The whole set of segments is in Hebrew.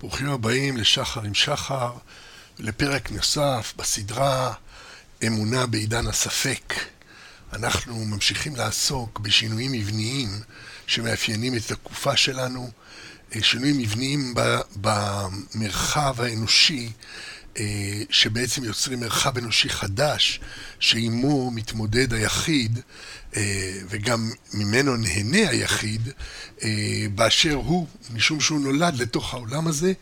ברוכים הבאים לשחר עם שחר, לפרק נוסף בסדרה אמונה בעידן הספק. אנחנו ממשיכים לעסוק בשינויים מבניים שמאפיינים את התקופה שלנו, שינויים מבניים במרחב האנושי אה, שבעצם יוצרים מרחב אנושי חדש, שעימו מתמודד היחיד, אה, וגם ממנו נהנה היחיד, אה, באשר הוא, משום שהוא נולד לתוך העולם הזה.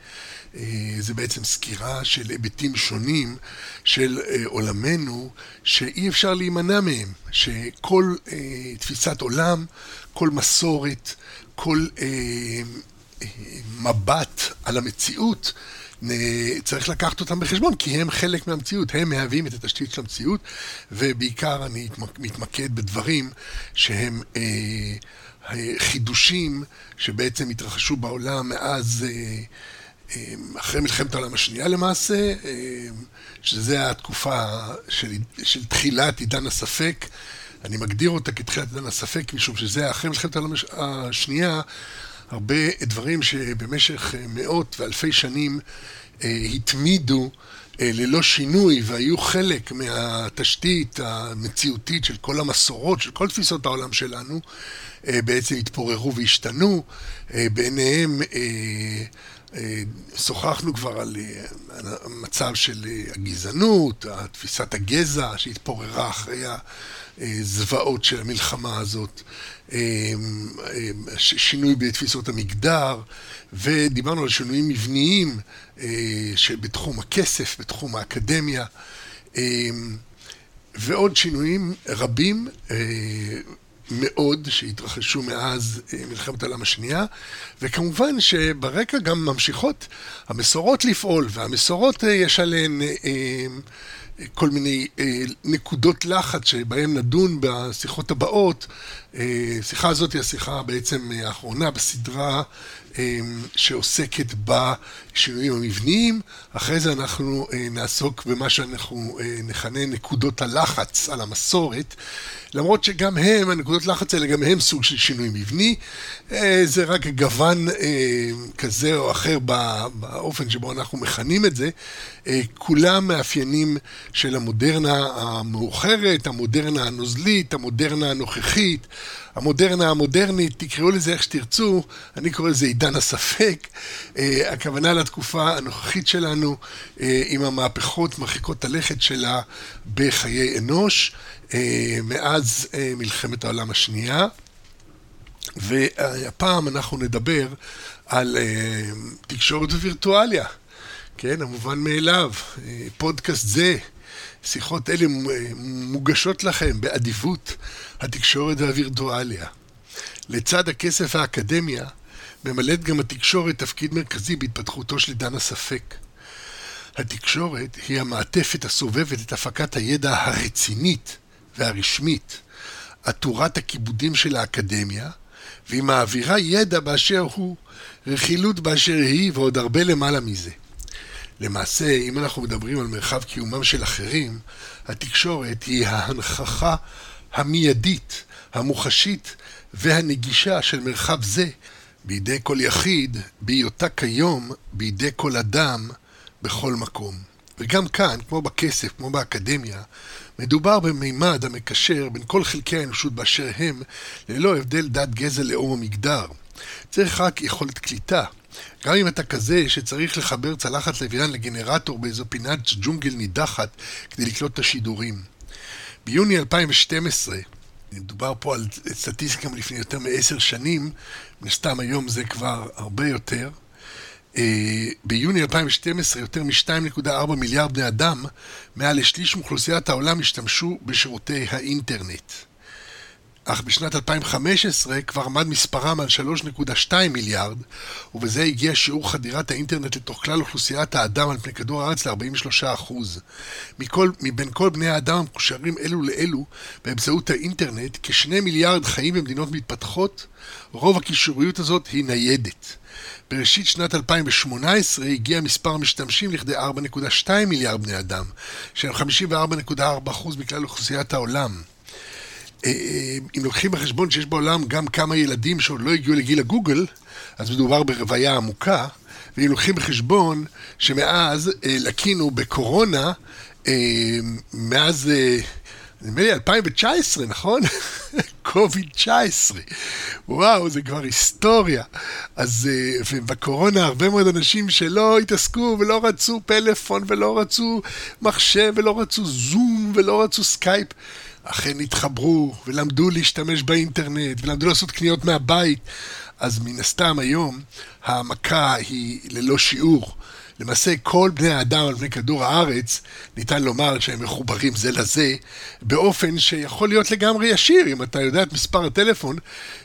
זה בעצם סקירה של היבטים שונים של עולמנו, שאי אפשר להימנע מהם, שכל תפיסת עולם, כל מסורת, כל מבט על המציאות, צריך לקחת אותם בחשבון, כי הם חלק מהמציאות, הם מהווים את התשתית של המציאות, ובעיקר אני מתמקד בדברים שהם אה, חידושים שבעצם התרחשו בעולם מאז, אה, אה, אחרי מלחמת העולם השנייה למעשה, אה, שזה התקופה של, של תחילת עידן הספק. אני מגדיר אותה כתחילת עידן הספק, משום שזה אחרי מלחמת העולם השנייה, הרבה דברים שבמשך מאות ואלפי שנים אה, התמידו אה, ללא שינוי והיו חלק מהתשתית המציאותית של כל המסורות, של כל תפיסות העולם שלנו, אה, בעצם התפוררו והשתנו. ביניהם שוחחנו כבר על המצב של הגזענות, תפיסת הגזע שהתפוררה אחרי הזוועות של המלחמה הזאת, שינוי בתפיסות המגדר, ודיברנו על שינויים מבניים שבתחום הכסף, בתחום האקדמיה, ועוד שינויים רבים מאוד שהתרחשו מאז מלחמת העולם השנייה, וכמובן שברקע גם ממשיכות המסורות לפעול, והמסורות יש עליהן כל מיני אה, נקודות לחץ שבהן נדון בשיחות הבאות. אה, השיחה הזאת היא השיחה בעצם האחרונה בסדרה אה, שעוסקת בשינויים המבניים. אחרי זה אנחנו נעסוק במה שאנחנו נכנה נקודות הלחץ על המסורת. למרות שגם הם, הנקודות לחץ האלה, גם הם סוג של שינוי מבני. אה, זה רק גוון אה, כזה או אחר באופן שבו אנחנו מכנים את זה. אה, כולם מאפיינים של המודרנה המאוחרת, המודרנה הנוזלית, המודרנה הנוכחית, המודרנה המודרנית, תקראו לזה איך שתרצו, אני קורא לזה עידן הספק. הכוונה לתקופה הנוכחית שלנו עם המהפכות מרחיקות הלכת שלה בחיי אנוש. אה, מאז אה, מלחמת העולם השנייה, והפעם אנחנו נדבר על אה, תקשורת ווירטואליה, כן, המובן מאליו, פודקאסט זה, שיחות אלה מוגשות לכם באדיבות התקשורת והווירטואליה. לצד הכסף והאקדמיה, ממלאת גם התקשורת תפקיד מרכזי בהתפתחותו של עידן הספק. התקשורת היא המעטפת הסובבת את הפקת הידע הרצינית והרשמית, עטורת הכיבודים של האקדמיה, והיא מעבירה ידע באשר הוא, רכילות באשר היא, ועוד הרבה למעלה מזה. למעשה, אם אנחנו מדברים על מרחב קיומם של אחרים, התקשורת היא ההנכחה המיידית, המוחשית והנגישה של מרחב זה בידי כל יחיד, בהיותה כיום בידי כל אדם, בכל מקום. וגם כאן, כמו בכסף, כמו באקדמיה, מדובר במימד המקשר בין כל חלקי האנושות באשר הם, ללא הבדל דת, גזע, לאום או מגדר. צריך רק יכולת קליטה. גם אם אתה כזה שצריך לחבר צלחת לוויין לגנרטור באיזו פינת ג'ונגל נידחת כדי לקלוט את השידורים. ביוני 2012, מדובר פה על סטטיסטיקה מלפני יותר מעשר שנים, מן הסתם היום זה כבר הרבה יותר, ביוני 2012 יותר מ-2.4 מיליארד בני אדם, מעל לשליש מאוכלוסיית העולם השתמשו בשירותי האינטרנט. אך בשנת 2015 כבר עמד מספרם על 3.2 מיליארד, ובזה הגיע שיעור חדירת האינטרנט לתוך כלל אוכלוסיית האדם על פני כדור הארץ ל-43%. מכל, מבין כל בני האדם המקושרים אלו לאלו באמצעות האינטרנט, כשני מיליארד חיים במדינות מתפתחות, רוב הקישוריות הזאת היא ניידת. בראשית שנת 2018 הגיע מספר המשתמשים לכדי 4.2 מיליארד בני אדם, שהם 54.4% מכלל אוכלוסיית העולם. אה, אה, אם לוקחים בחשבון שיש בעולם גם כמה ילדים שעוד לא הגיעו לגיל הגוגל, אז מדובר ברוויה עמוקה, ואם לוקחים בחשבון שמאז אה, לקינו בקורונה, מאז, נדמה לי 2019, נכון? קוביד 19. וואו, זה כבר היסטוריה. אז בקורונה הרבה מאוד אנשים שלא התעסקו ולא רצו פלאפון ולא רצו מחשב ולא רצו זום ולא רצו סקייפ. אכן התחברו ולמדו להשתמש באינטרנט ולמדו לעשות קניות מהבית. אז מן הסתם היום המכה היא ללא שיעור. למעשה כל בני האדם על פני כדור הארץ, ניתן לומר שהם מחוברים זה לזה, באופן שיכול להיות לגמרי ישיר, אם אתה יודע את מספר הטלפון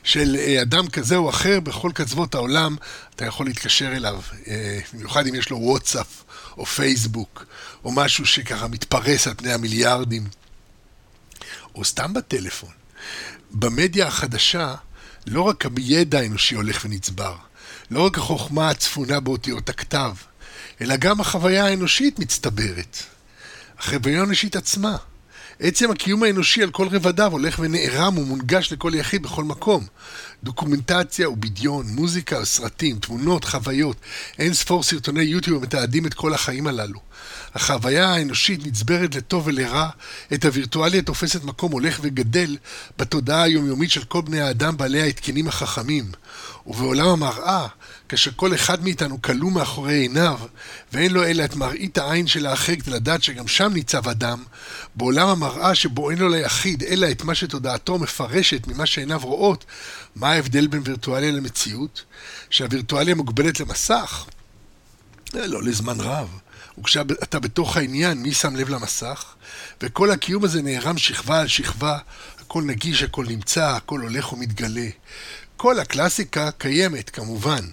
של אה, אדם כזה או אחר בכל קצוות העולם, אתה יכול להתקשר אליו, אה, במיוחד אם יש לו וואטסאפ או פייסבוק, או משהו שככה מתפרס על פני המיליארדים, או סתם בטלפון. במדיה החדשה, לא רק הידע האנושי הולך ונצבר, לא רק החוכמה הצפונה באותיות הכתב, אלא גם החוויה האנושית מצטברת. החוויה האנושית עצמה. עצם הקיום האנושי על כל רבדיו הולך ונערם ומונגש לכל יחיד בכל מקום. דוקומנטציה ובדיון, מוזיקה וסרטים, תמונות, חוויות, אין ספור סרטוני יוטיוב המתעדים את כל החיים הללו. החוויה האנושית נצברת לטוב ולרע, את הווירטואליה תופסת מקום הולך וגדל בתודעה היומיומית של כל בני האדם בעלי ההתקנים החכמים. ובעולם המראה, כאשר כל אחד מאיתנו כלוא מאחורי עיניו, ואין לו אלא את מראית העין של האחר כדי לדעת שגם שם ניצב אדם, בעולם המראה שבו אין לו ליחיד אלא את מה שתודעתו מפרשת ממה שעיניו רואות, מה ההבדל בין וירטואליה למציאות? שהווירטואליה מוגבלת למסך? לא לזמן רב. וכשאתה בתוך העניין, מי שם לב למסך? וכל הקיום הזה נערם שכבה על שכבה, הכל נגיש, הכל נמצא, הכל הולך ומתגלה. כל הקלאסיקה קיימת, כמובן,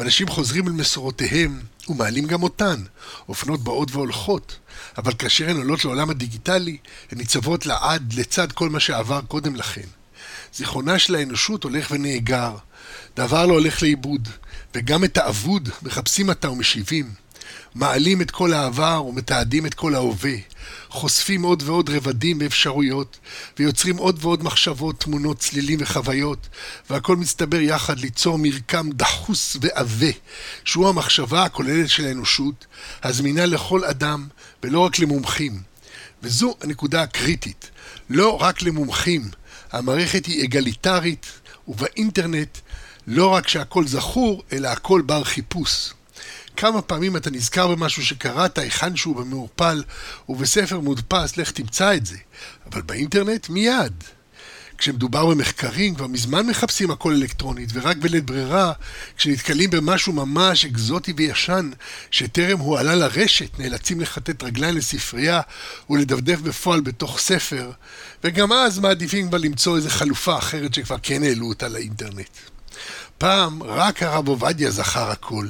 ואנשים חוזרים אל מסורותיהם ומעלים גם אותן, אופנות באות והולכות, אבל כאשר הן עולות לעולם הדיגיטלי, הן ניצבות לעד לצד כל מה שעבר קודם לכן. זיכרונה של האנושות הולך ונאגר, דבר לא הולך לאיבוד, וגם את האבוד מחפשים עתה ומשיבים. מעלים את כל העבר ומתעדים את כל ההווה, חושפים עוד ועוד רבדים ואפשרויות, ויוצרים עוד ועוד מחשבות, תמונות, צלילים וחוויות, והכל מצטבר יחד ליצור מרקם דחוס ועבה, שהוא המחשבה הכוללת של האנושות, הזמינה לכל אדם, ולא רק למומחים. וזו הנקודה הקריטית, לא רק למומחים, המערכת היא אגליטרית, ובאינטרנט לא רק שהכל זכור, אלא הכל בר חיפוש. כמה פעמים אתה נזכר במשהו שקראת, היכן שהוא במעורפל, ובספר מודפס, לך תמצא את זה. אבל באינטרנט, מיד. כשמדובר במחקרים, כבר מזמן מחפשים הכל אלקטרונית, ורק בלית ברירה, כשנתקלים במשהו ממש אקזוטי וישן, שטרם הועלה לרשת, נאלצים לכתת רגליים לספרייה ולדפדף בפועל בתוך ספר, וגם אז מעדיפים כבר למצוא איזו חלופה אחרת שכבר כן העלו אותה לאינטרנט. פעם רק הרב עובדיה זכר הכל.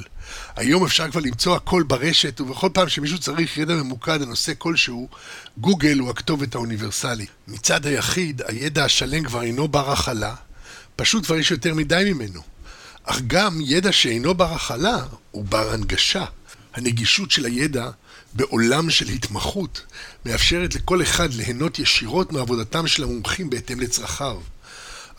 היום אפשר כבר למצוא הכל ברשת, ובכל פעם שמישהו צריך ידע ממוקד על נושא כלשהו, גוגל הוא הכתובת האוניברסלי. מצד היחיד, הידע השלם כבר אינו בר הכלה, פשוט כבר יש יותר מדי ממנו. אך גם ידע שאינו בר הכלה הוא בר הנגשה. הנגישות של הידע בעולם של התמחות מאפשרת לכל אחד ליהנות ישירות מעבודתם של המומחים בהתאם לצרכיו.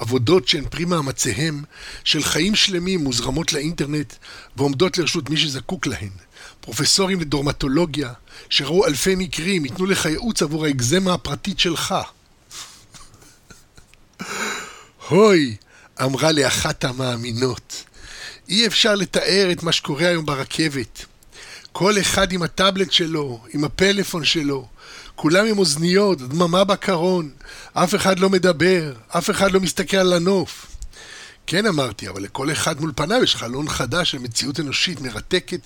עבודות שהן פרי מאמציהם של חיים שלמים מוזרמות לאינטרנט ועומדות לרשות מי שזקוק להן. פרופסורים לדורמטולוגיה שראו אלפי מקרים ייתנו לך ייעוץ עבור האקזמה הפרטית שלך. הוי, אמרה לי אחת המאמינות, אי אפשר לתאר את מה שקורה היום ברכבת. כל אחד עם הטאבלט שלו, עם הפלאפון שלו, כולם עם אוזניות, דממה בקרון, אף אחד לא מדבר, אף אחד לא מסתכל על הנוף. כן אמרתי, אבל לכל אחד מול פניו יש חלון חדש של מציאות אנושית מרתקת,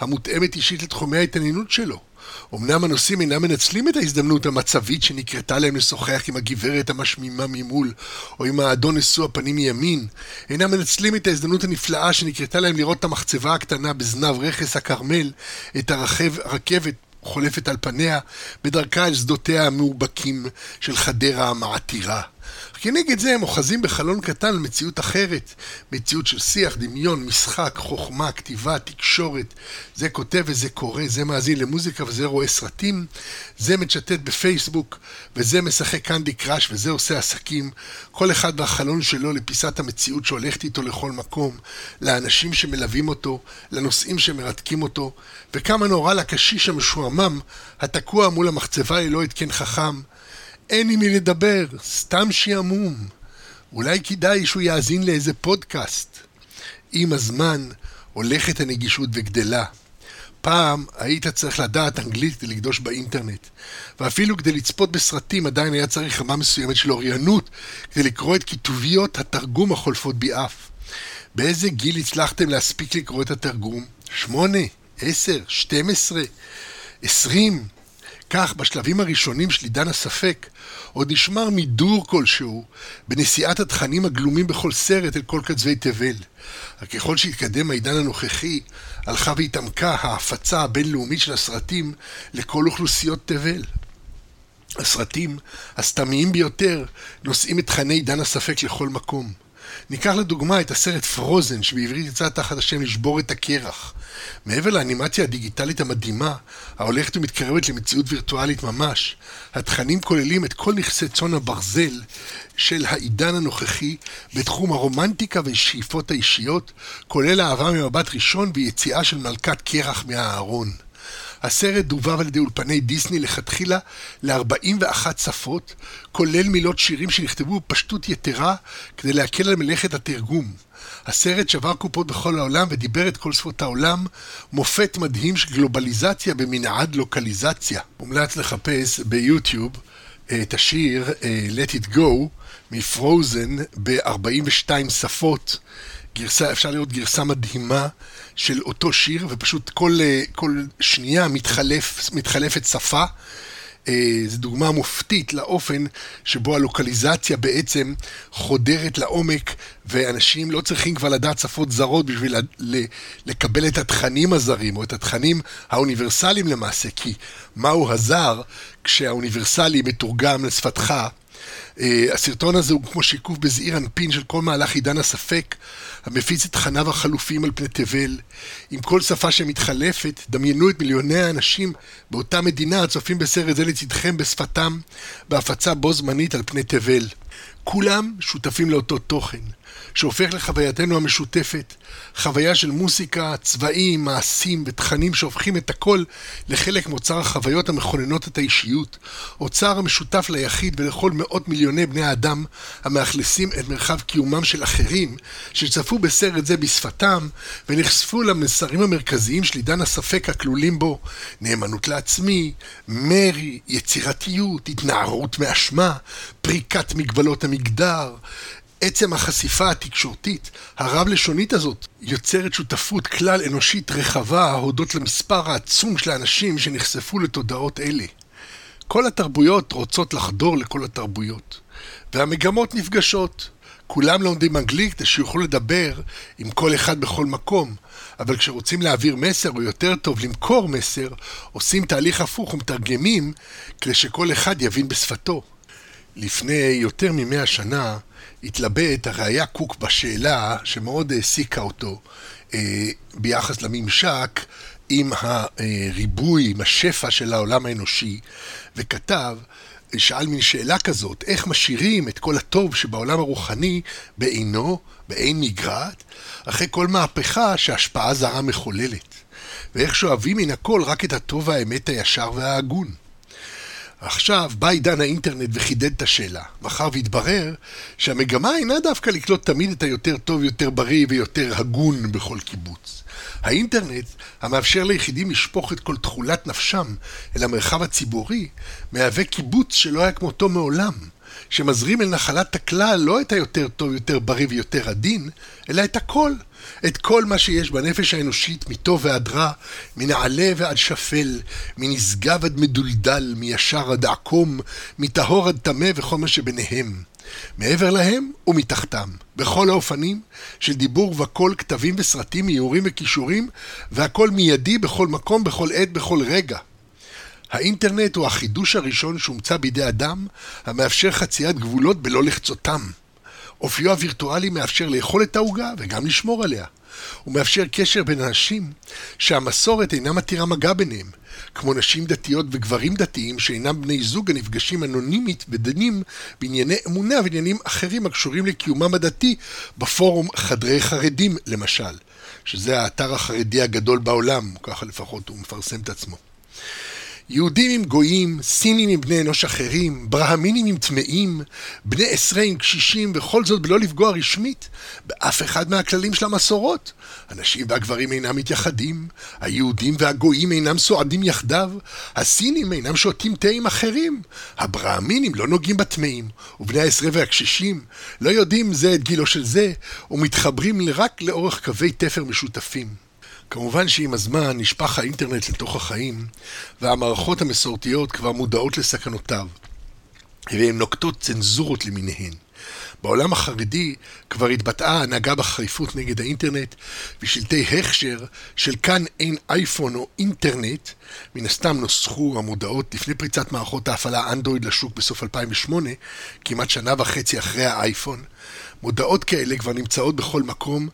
המותאמת אישית לתחומי ההתעניינות שלו. אמנם הנוסעים אינם מנצלים את ההזדמנות המצבית שנקרתה להם לשוחח עם הגברת המשמימה ממול, או עם האדון נשוא הפנים מימין, אינם מנצלים את ההזדמנות הנפלאה שנקרתה להם לראות את המחצבה הקטנה בזנב רכס הכרמל, את הרכב, הרכבת חולפת על פניה, בדרכה אל שדותיה המאובקים של חדרה המעתירה. כנגד זה הם אוחזים בחלון קטן על מציאות אחרת, מציאות של שיח, דמיון, משחק, חוכמה, כתיבה, תקשורת. זה כותב וזה קורא, זה מאזין למוזיקה וזה רואה סרטים, זה מצ'טט בפייסבוק, וזה משחק קנדי קראש וזה עושה עסקים. כל אחד והחלון שלו לפיסת המציאות שהולכת איתו לכל מקום, לאנשים שמלווים אותו, לנושאים שמרתקים אותו, וכמה נורא לקשיש המשועמם, התקוע מול המחצבה ללא התקן חכם. אין עם מי לדבר, סתם שעמום. אולי כדאי שהוא יאזין לאיזה פודקאסט. עם הזמן הולכת הנגישות וגדלה. פעם היית צריך לדעת אנגלית כדי לקדוש באינטרנט, ואפילו כדי לצפות בסרטים עדיין היה צריך רמה מסוימת של אוריינות כדי לקרוא את כתוביות התרגום החולפות ביעף. באיזה גיל הצלחתם להספיק לקרוא את התרגום? שמונה? עשר? שתים עשרה? עשרים? כך, בשלבים הראשונים של עידן הספק, עוד נשמר מידור כלשהו בנשיאת התכנים הגלומים בכל סרט אל כל קצווי תבל. אך ככל שהתקדם העידן הנוכחי, הלכה והתעמקה ההפצה הבינלאומית של הסרטים לכל אוכלוסיות תבל. הסרטים, הסתמיים ביותר, נושאים את תכני עידן הספק לכל מקום. ניקח לדוגמה את הסרט פרוזן, שבעברית יצא תחת השם לשבור את הקרח. מעבר לאנימציה הדיגיטלית המדהימה, ההולכת ומתקרבת למציאות וירטואלית ממש, התכנים כוללים את כל נכסי צאן הברזל של העידן הנוכחי בתחום הרומנטיקה והשאיפות האישיות, כולל אהבה ממבט ראשון ויציאה של מלכת קרח מהארון. הסרט דובב על ידי אולפני דיסני לכתחילה ל-41 שפות, כולל מילות שירים שנכתבו בפשטות יתרה כדי להקל על מלאכת התרגום. הסרט שבר קופות בכל העולם ודיבר את כל שפות העולם, מופת מדהים של גלובליזציה במנעד לוקליזציה. מומלץ לחפש ביוטיוב אה, את השיר אה, Let It Go מפרוזן ב-42 שפות. גרסה, אפשר לראות גרסה מדהימה של אותו שיר, ופשוט כל, אה, כל שנייה מתחלף, מתחלפת שפה. אה, זו דוגמה מופתית לאופן שבו הלוקליזציה בעצם חודרת לעומק, ואנשים לא צריכים כבר לדעת שפות זרות בשביל לקבל את התכנים הזרים, או את התכנים האוניברסליים למעשה, כי מהו הזר כשהאוניברסלי מתורגם לשפתך הסרטון הזה הוא כמו שיקוף בזעיר אנפין של כל מהלך עידן הספק, המפיץ את תכניו החלופיים על פני תבל. עם כל שפה שמתחלפת, דמיינו את מיליוני האנשים באותה מדינה הצופים בסרט זה לצדכם בשפתם, בהפצה בו זמנית על פני תבל. כולם שותפים לאותו תוכן. שהופך לחווייתנו המשותפת, חוויה של מוסיקה, צבעים, מעשים ותכנים שהופכים את הכל לחלק מאוצר החוויות המכוננות את האישיות, אוצר המשותף ליחיד ולכל מאות מיליוני בני האדם המאכלסים את מרחב קיומם של אחרים, שצפו בסרט זה בשפתם ונחשפו למסרים המרכזיים של עידן הספק הכלולים בו, נאמנות לעצמי, מרי, יצירתיות, התנערות מאשמה, פריקת מגבלות המגדר, עצם החשיפה התקשורתית הרב-לשונית הזאת יוצרת שותפות כלל אנושית רחבה הודות למספר העצום של האנשים שנחשפו לתודעות אלה. כל התרבויות רוצות לחדור לכל התרבויות, והמגמות נפגשות. כולם לומדים אנגלית כדי שיוכלו לדבר עם כל אחד בכל מקום, אבל כשרוצים להעביר מסר, או יותר טוב למכור מסר, עושים תהליך הפוך ומתרגמים כדי שכל אחד יבין בשפתו. לפני יותר ממאה שנה התלבט הראיה קוק בשאלה שמאוד העסיקה אותו אה, ביחס לממשק עם הריבוי, עם השפע של העולם האנושי, וכתב, שאל מין שאלה כזאת, איך משאירים את כל הטוב שבעולם הרוחני בעינו, בעין מגרעת, אחרי כל מהפכה שהשפעה זרה מחוללת, ואיך שואבים מן הכל רק את הטוב והאמת הישר וההגון. עכשיו בא עידן האינטרנט וחידד את השאלה. מאחר והתברר שהמגמה אינה דווקא לקלוט תמיד את היותר טוב, יותר בריא ויותר הגון בכל קיבוץ. האינטרנט, המאפשר ליחידים לשפוך את כל תכולת נפשם אל המרחב הציבורי, מהווה קיבוץ שלא היה כמותו מעולם, שמזרים אל נחלת הכלל לא את היותר טוב, יותר בריא ויותר עדין, אלא את הכל. את כל מה שיש בנפש האנושית, מטוב ועד רע, מנעלה ועד שפל, מנשגב עד מדולדל, מישר עד עקום, מטהור עד טמא וכל מה שביניהם. מעבר להם ומתחתם, בכל האופנים של דיבור וקול, כתבים וסרטים, איורים וכישורים, והכל מיידי בכל מקום, בכל עת, בכל רגע. האינטרנט הוא החידוש הראשון שהומצא בידי אדם, המאפשר חציית גבולות בלא לחצותם. אופיו הווירטואלי מאפשר לאכול את העוגה וגם לשמור עליה. הוא מאפשר קשר בין אנשים שהמסורת אינה מתירה מגע ביניהם, כמו נשים דתיות וגברים דתיים שאינם בני זוג הנפגשים אנונימית ודנים בענייני אמונה ועניינים אחרים הקשורים לקיומם הדתי בפורום חדרי חרדים למשל, שזה האתר החרדי הגדול בעולם, ככה לפחות הוא מפרסם את עצמו. יהודים עם גויים, סינים עם בני אנוש אחרים, ברהמינים עם טמאים, בני עשרה עם קשישים, וכל זאת בלא לפגוע רשמית באף אחד מהכללים של המסורות. הנשים והגברים אינם מתייחדים, היהודים והגויים אינם סועדים יחדיו, הסינים אינם שותים תה עם אחרים, הברהמינים לא נוגעים בטמאים, ובני העשרה והקשישים לא יודעים זה את גילו של זה, ומתחברים רק לאורך קווי תפר משותפים. כמובן שעם הזמן נשפך האינטרנט לתוך החיים, והמערכות המסורתיות כבר מודעות לסכנותיו, והן נוקטות צנזורות למיניהן. בעולם החרדי כבר התבטאה ההנהגה בחריפות נגד האינטרנט, ושלטי הכשר של כאן אין אייפון או אינטרנט, מן הסתם נוסחו המודעות לפני פריצת מערכות ההפעלה אנדרואיד לשוק בסוף 2008, כמעט שנה וחצי אחרי האייפון. מודעות כאלה כבר נמצאות בכל מקום,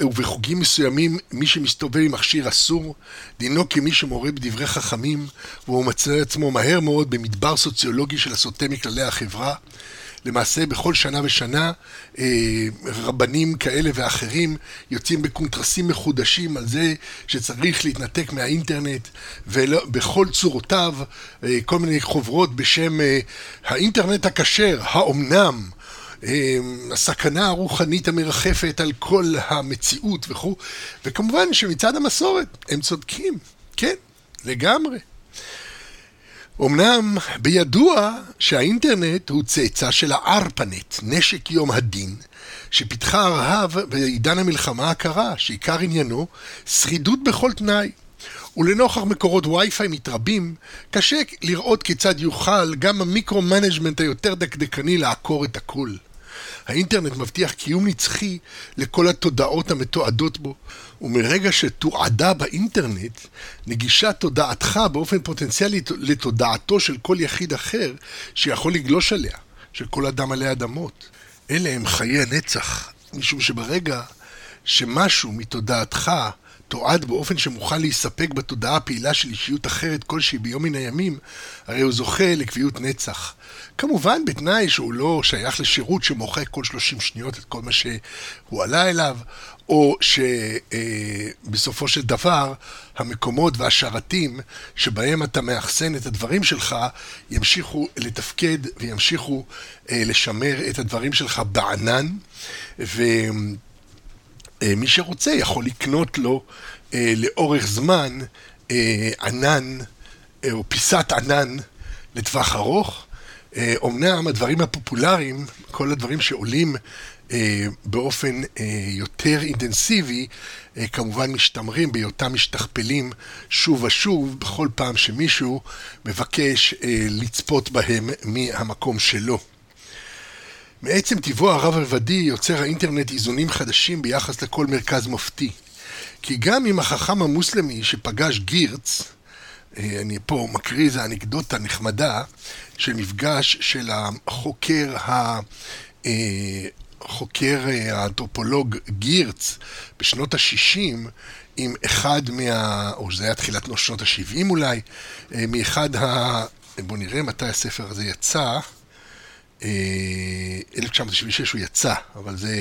ובחוגים מסוימים מי שמסתובב עם מכשיר אסור, דינו כמי שמורה בדברי חכמים, והוא מצא עצמו מהר מאוד במדבר סוציולוגי של הסוטה מכללי החברה. למעשה בכל שנה ושנה אה, רבנים כאלה ואחרים יוצאים בקונטרסים מחודשים על זה שצריך להתנתק מהאינטרנט ובכל צורותיו אה, כל מיני חוברות בשם אה, האינטרנט הכשר, האומנם הסכנה הרוחנית המרחפת על כל המציאות וכו', וכמובן שמצד המסורת הם צודקים, כן, לגמרי. אמנם בידוע שהאינטרנט הוא צאצא של הארפנט, נשק יום הדין, שפיתחה ארה"ב בעידן המלחמה הקרה, שעיקר עניינו שרידות בכל תנאי. ולנוכח מקורות וי-פיי מתרבים, קשה לראות כיצד יוכל גם ה micro-management היותר דקדקני לעקור את הכול. האינטרנט מבטיח קיום נצחי לכל התודעות המתועדות בו, ומרגע שתועדה באינטרנט, נגישה תודעתך באופן פוטנציאלי לתודעתו של כל יחיד אחר שיכול לגלוש עליה, של כל אדם עלי אדמות. אלה הם חיי הנצח, משום שברגע שמשהו מתודעתך תועד באופן שמוכן להיספק בתודעה הפעילה של אישיות אחרת כלשהי ביום מן הימים, הרי הוא זוכה לקביעות נצח. כמובן בתנאי שהוא לא שייך לשירות שמוחק כל 30 שניות את כל מה שהוא עלה אליו, או שבסופו של דבר המקומות והשרתים שבהם אתה מאחסן את הדברים שלך ימשיכו לתפקד וימשיכו אה, לשמר את הדברים שלך בענן. ו... אה, מי שרוצה יכול לקנות לו אה, לאורך זמן אה, ענן או פיסת ענן לטווח ארוך. אומנם הדברים הפופולריים, כל הדברים שעולים באופן יותר אינטנסיבי, כמובן משתמרים בהיותם משתכפלים שוב ושוב בכל פעם שמישהו מבקש לצפות בהם מהמקום שלו. מעצם טבעו הרב-רבדי יוצר האינטרנט איזונים חדשים ביחס לכל מרכז מופתי. כי גם אם החכם המוסלמי שפגש גירץ, אה, אני פה מקריא איזו אנקדוטה נחמדה של מפגש של החוקר ה... אה, אה, האנתרופולוג גירץ בשנות ה-60 עם אחד מה... או זה היה תחילת שנות ה-70 אולי, מאחד ה... בואו נראה מתי הספר הזה יצא. 1996 אה, הוא יצא, אבל זה,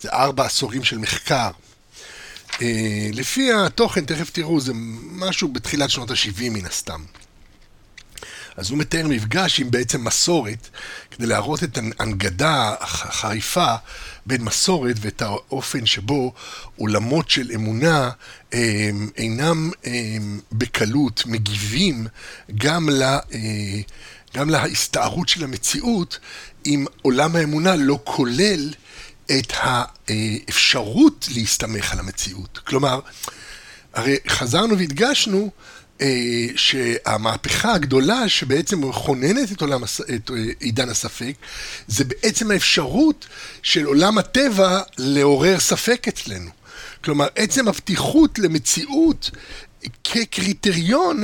זה ארבע עשורים של מחקר. אה, לפי התוכן, תכף תראו, זה משהו בתחילת שנות ה-70 מן הסתם. אז הוא מתאר מפגש עם בעצם מסורת, כדי להראות את ההנגדה החריפה בין מסורת ואת האופן שבו עולמות של אמונה הם, אה, אינם הם, בקלות מגיבים גם ל... גם להסתערות של המציאות, אם עולם האמונה לא כולל את האפשרות להסתמך על המציאות. כלומר, הרי חזרנו והדגשנו אה, שהמהפכה הגדולה שבעצם מכוננת את, עולם, את אה, עידן הספק, זה בעצם האפשרות של עולם הטבע לעורר ספק אצלנו. כלומר, עצם הפתיחות למציאות כקריטריון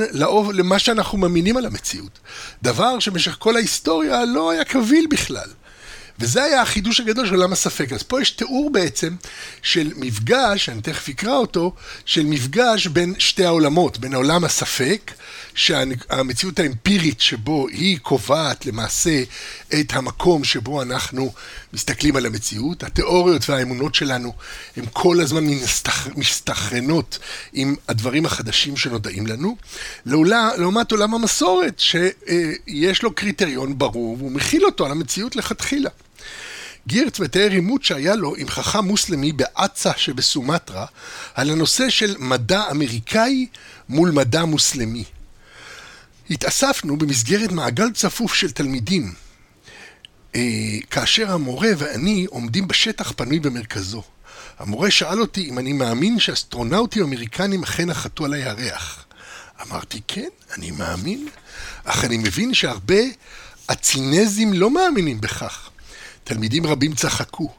למה שאנחנו מאמינים על המציאות. דבר שבמשך כל ההיסטוריה לא היה קביל בכלל. וזה היה החידוש הגדול של עולם הספק. אז פה יש תיאור בעצם של מפגש, אני תכף אקרא אותו, של מפגש בין שתי העולמות, בין העולם הספק, שהמציאות האמפירית שבו היא קובעת למעשה את המקום שבו אנחנו מסתכלים על המציאות. התיאוריות והאמונות שלנו הן כל הזמן מסתכרנות עם הדברים החדשים שנודעים לנו, לעומת עולם המסורת שיש לו קריטריון ברור והוא מכיל אותו על המציאות לכתחילה. גירץ מתאר עימות שהיה לו עם חכם מוסלמי באצה שבסומטרה על הנושא של מדע אמריקאי מול מדע מוסלמי. התאספנו במסגרת מעגל צפוף של תלמידים, אה, כאשר המורה ואני עומדים בשטח פנוי במרכזו. המורה שאל אותי אם אני מאמין שאסטרונאוטים אמריקנים אכן נחתו על הירח. אמרתי, כן, אני מאמין, אך אני מבין שהרבה הצינזים לא מאמינים בכך. תלמידים רבים צחקו.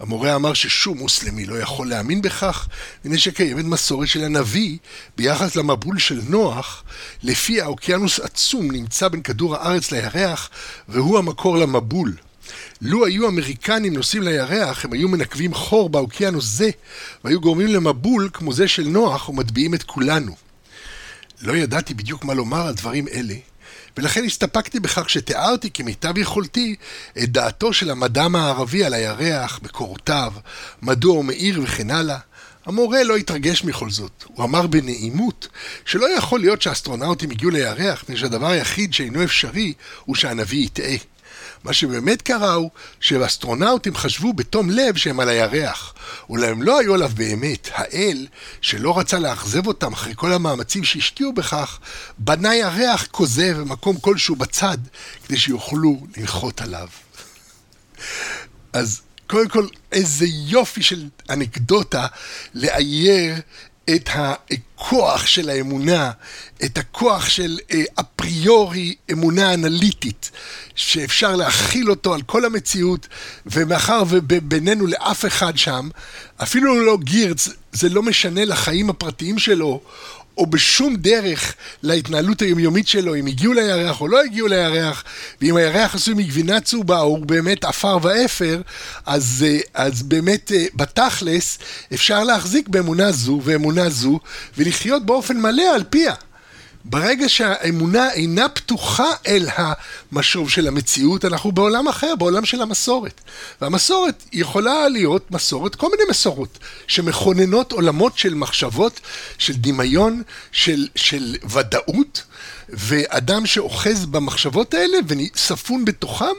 המורה אמר ששום מוסלמי לא יכול להאמין בכך, מפני שקיימת מסורת של הנביא ביחס למבול של נוח, לפי האוקיינוס עצום נמצא בין כדור הארץ לירח, והוא המקור למבול. לו היו אמריקנים נוסעים לירח, הם היו מנקבים חור באוקיינוס זה, והיו גורמים למבול כמו זה של נוח ומטביעים את כולנו. לא ידעתי בדיוק מה לומר על דברים אלה, ולכן הסתפקתי בכך שתיארתי כמיטב יכולתי את דעתו של המדעם הערבי על הירח, מקורותיו, מדוע הוא מאיר וכן הלאה. המורה לא התרגש מכל זאת. הוא אמר בנעימות שלא יכול להיות שהאסטרונאוטים הגיעו לירח, מפני שהדבר היחיד שאינו אפשרי הוא שהנביא יטעה. מה שבאמת קרה הוא שאסטרונאוטים חשבו בתום לב שהם על הירח. אולי הם לא היו עליו באמת. האל, שלא רצה לאכזב אותם אחרי כל המאמצים שהשקיעו בכך, בנה ירח כוזב במקום כלשהו בצד, כדי שיוכלו לנחות עליו. אז קודם כל, איזה יופי של אנקדוטה לאייר את הכוח של האמונה, את הכוח של אה, אפריורי אמונה אנליטית, שאפשר להכיל אותו על כל המציאות, ומאחר ובינינו לאף אחד שם, אפילו לא גירץ, זה לא משנה לחיים הפרטיים שלו, או בשום דרך להתנהלות היומיומית שלו, אם הגיעו לירח או לא הגיעו לירח, ואם הירח עשוי מגבינה צהובה הוא באמת עפר ואפר, אז, אה, אז באמת אה, בתכלס אפשר להחזיק באמונה זו ואמונה זו, ולחיות באופן מלא על פיה. ברגע שהאמונה אינה פתוחה אל המשוב של המציאות, אנחנו בעולם אחר, בעולם של המסורת. והמסורת יכולה להיות מסורת, כל מיני מסורות, שמכוננות עולמות של מחשבות, של דמיון, של, של ודאות, ואדם שאוחז במחשבות האלה וספון בתוכם,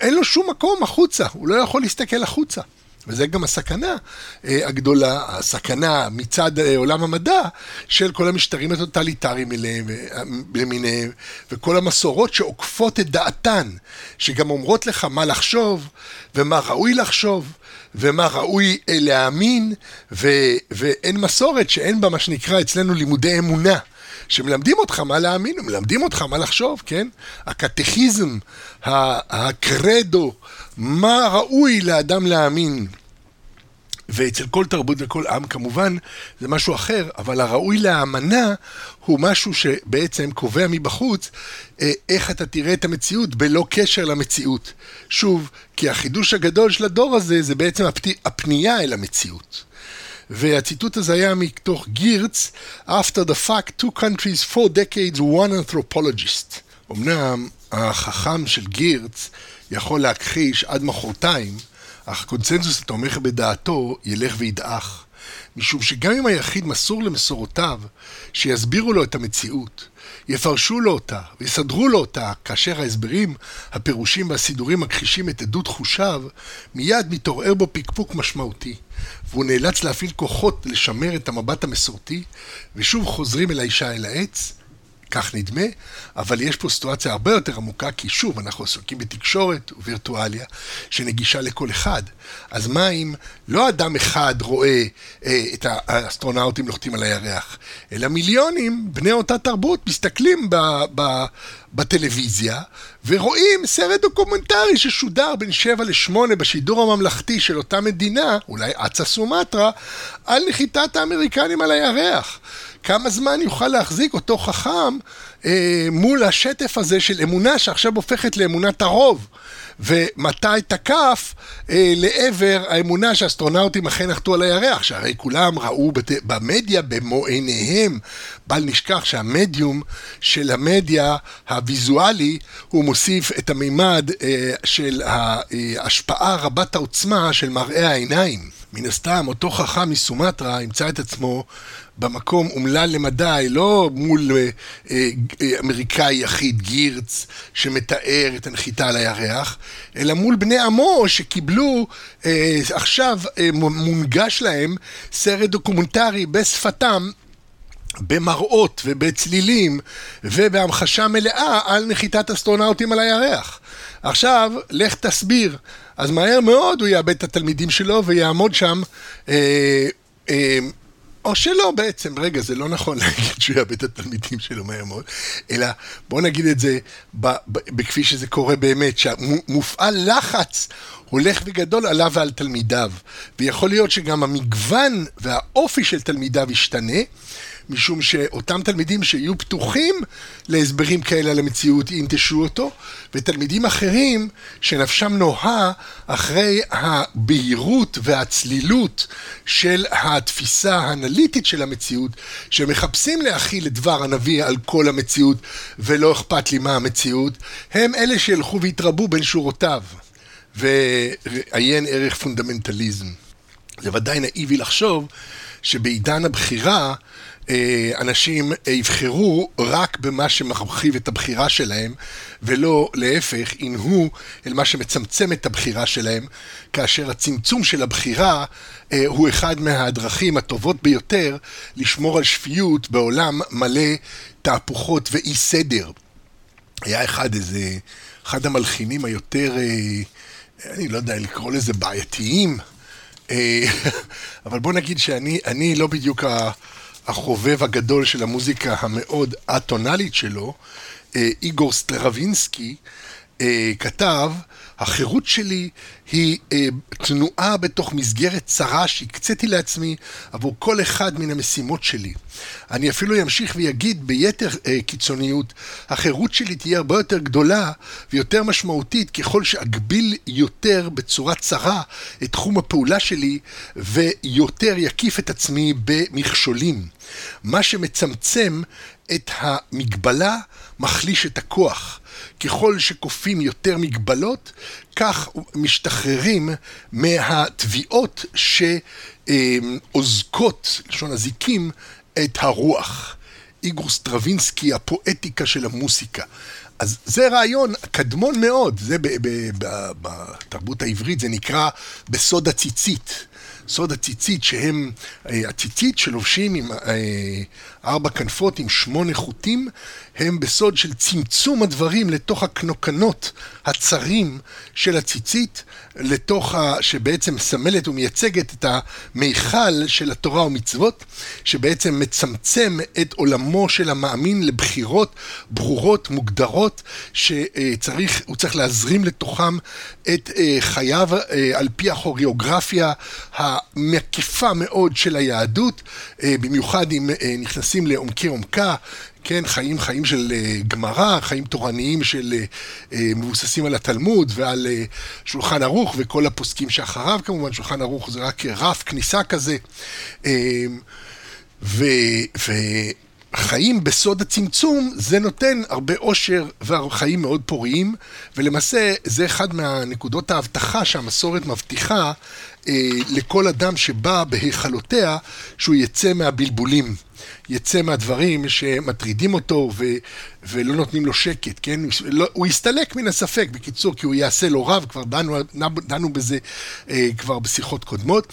אין לו שום מקום החוצה, הוא לא יכול להסתכל החוצה. וזה גם הסכנה אה, הגדולה, הסכנה מצד אה, עולם המדע של כל המשטרים הטוטליטריים למיניהם, וכל המסורות שעוקפות את דעתן, שגם אומרות לך מה לחשוב, ומה ראוי לחשוב, ומה ראוי אה, להאמין, ו, ואין מסורת שאין בה מה שנקרא אצלנו לימודי אמונה. שמלמדים אותך מה להאמין, מלמדים אותך מה לחשוב, כן? הקטכיזם, הקרדו, מה ראוי לאדם להאמין. ואצל כל תרבות וכל עם כמובן זה משהו אחר, אבל הראוי להאמנה הוא משהו שבעצם קובע מבחוץ אה, איך אתה תראה את המציאות בלא קשר למציאות. שוב, כי החידוש הגדול של הדור הזה זה בעצם הפנייה אל המציאות. והציטוט הזה היה מתוך גירץ, After the fact, two countries, four decades, one anthropologist. אמנם החכם של גירץ יכול להכחיש עד מחרתיים, אך הקונצנזוס התומך בדעתו ילך וידעך. משום שגם אם היחיד מסור למסורותיו, שיסבירו לו את המציאות, יפרשו לו אותה ויסדרו לו אותה, כאשר ההסברים, הפירושים והסידורים מכחישים את עדות חושיו, מיד מתעורר בו פקפוק משמעותי, והוא נאלץ להפעיל כוחות לשמר את המבט המסורתי, ושוב חוזרים אל האישה אל העץ, כך נדמה, אבל יש פה סיטואציה הרבה יותר עמוקה, כי שוב, אנחנו עסוקים בתקשורת ווירטואליה שנגישה לכל אחד. אז מה אם לא אדם אחד רואה אה, את האסטרונאוטים נוחתים על הירח, אלא מיליונים בני אותה תרבות מסתכלים ב, ב, בטלוויזיה ורואים סרט דוקומנטרי ששודר בין 7 ל-8 בשידור הממלכתי של אותה מדינה, אולי אצה סומטרה, על נחיתת האמריקנים על הירח. כמה זמן יוכל להחזיק אותו חכם אה, מול השטף הזה של אמונה שעכשיו הופכת לאמונת הרוב. את הכף אה, לעבר האמונה שהאסטרונאוטים אכן נחתו על הירח, שהרי כולם ראו בת... במדיה במו עיניהם. בל נשכח שהמדיום של המדיה הוויזואלי, הוא מוסיף את המימד אה, של ההשפעה רבת העוצמה של מראה העיניים. מן הסתם, אותו חכם מסומטרה ימצא את עצמו במקום אומלל למדי, לא מול אה, אה, אמריקאי יחיד, גירץ, שמתאר את הנחיתה על הירח, אלא מול בני עמו שקיבלו, אה, עכשיו אה, מונגש להם סרט דוקומנטרי בשפתם. במראות ובצלילים ובהמחשה מלאה על נחיתת אסטרונאוטים על הירח. עכשיו, לך תסביר. אז מהר מאוד הוא יאבד את התלמידים שלו ויעמוד שם אה, אה, או שלא בעצם, רגע, זה לא נכון להגיד שהוא יאבד את התלמידים שלו מהר מאוד, אלא בוא נגיד את זה בכפי שזה קורה באמת, שמופעל לחץ הולך וגדול עליו ועל תלמידיו, ויכול להיות שגם המגוון והאופי של תלמידיו ישתנה, משום שאותם תלמידים שיהיו פתוחים להסברים כאלה על המציאות ינטשו אותו, ותלמידים אחרים שנפשם נוהה אחרי הבהירות והצלילות של התפיסה האנליטית של המציאות, שמחפשים להכיל את דבר הנביא על כל המציאות ולא אכפת לי מה המציאות, הם אלה שילכו ויתרבו בין שורותיו. ועיין ערך פונדמנטליזם. זה ודאי נאיבי לחשוב שבעידן הבחירה אנשים יבחרו רק במה שמרחיב את הבחירה שלהם, ולא להפך, ינהו אל מה שמצמצם את הבחירה שלהם, כאשר הצמצום של הבחירה אה, הוא אחד מהדרכים הטובות ביותר לשמור על שפיות בעולם מלא תהפוכות ואי סדר. היה אחד, איזה, אחד המלחינים היותר, אה, אני לא יודע לקרוא לזה בעייתיים, אבל בוא נגיד שאני לא בדיוק ה... החובב הגדול של המוזיקה המאוד אטונאלית שלו, אה, איגור סטרווינסקי, אה, כתב, החירות שלי היא אה, תנועה בתוך מסגרת צרה שהקציתי לעצמי עבור כל אחד מן המשימות שלי. אני אפילו אמשיך ויגיד ביתר אה, קיצוניות, החירות שלי תהיה הרבה יותר גדולה ויותר משמעותית ככל שאגביל יותר בצורה צרה את תחום הפעולה שלי ויותר יקיף את עצמי במכשולים. מה שמצמצם את המגבלה מחליש את הכוח. ככל שכופים יותר מגבלות, כך משתחררים מהתביעות שאוזקות, לשון הזיקים, את הרוח. איגור סטרווינסקי, הפואטיקה של המוסיקה. אז זה רעיון קדמון מאוד, זה בתרבות העברית, זה נקרא בסוד הציצית. סוד הציצית, שהם אה, הציצית שלובשים עם אה, ארבע כנפות עם שמונה חוטים, הם בסוד של צמצום הדברים לתוך הקנוקנות הצרים של הציצית, לתוך ה... שבעצם מסמלת ומייצגת את המיכל של התורה ומצוות, שבעצם מצמצם את עולמו של המאמין לבחירות ברורות, מוגדרות, שצריך, הוא צריך להזרים לתוכם את אה, חייו על פי הכוריאוגרפיה המקיפה מאוד של היהדות, במיוחד אם נכנסים... נכנסים לעומקי עומקה, כן, חיים חיים של uh, גמרא, חיים תורניים של uh, uh, מבוססים על התלמוד ועל שולחן ערוך וכל הפוסקים שאחריו כמובן, שולחן ערוך זה רק רף כניסה כזה. ו... ו חיים בסוד הצמצום, זה נותן הרבה אושר וחיים מאוד פוריים, ולמעשה זה אחד מהנקודות ההבטחה שהמסורת מבטיחה אה, לכל אדם שבא בהיכלותיה, שהוא יצא מהבלבולים. יצא מהדברים שמטרידים אותו ו, ולא נותנים לו שקט, כן? לא, הוא יסתלק מן הספק, בקיצור, כי הוא יעשה לו רב, כבר דנו, דנו בזה אה, כבר בשיחות קודמות.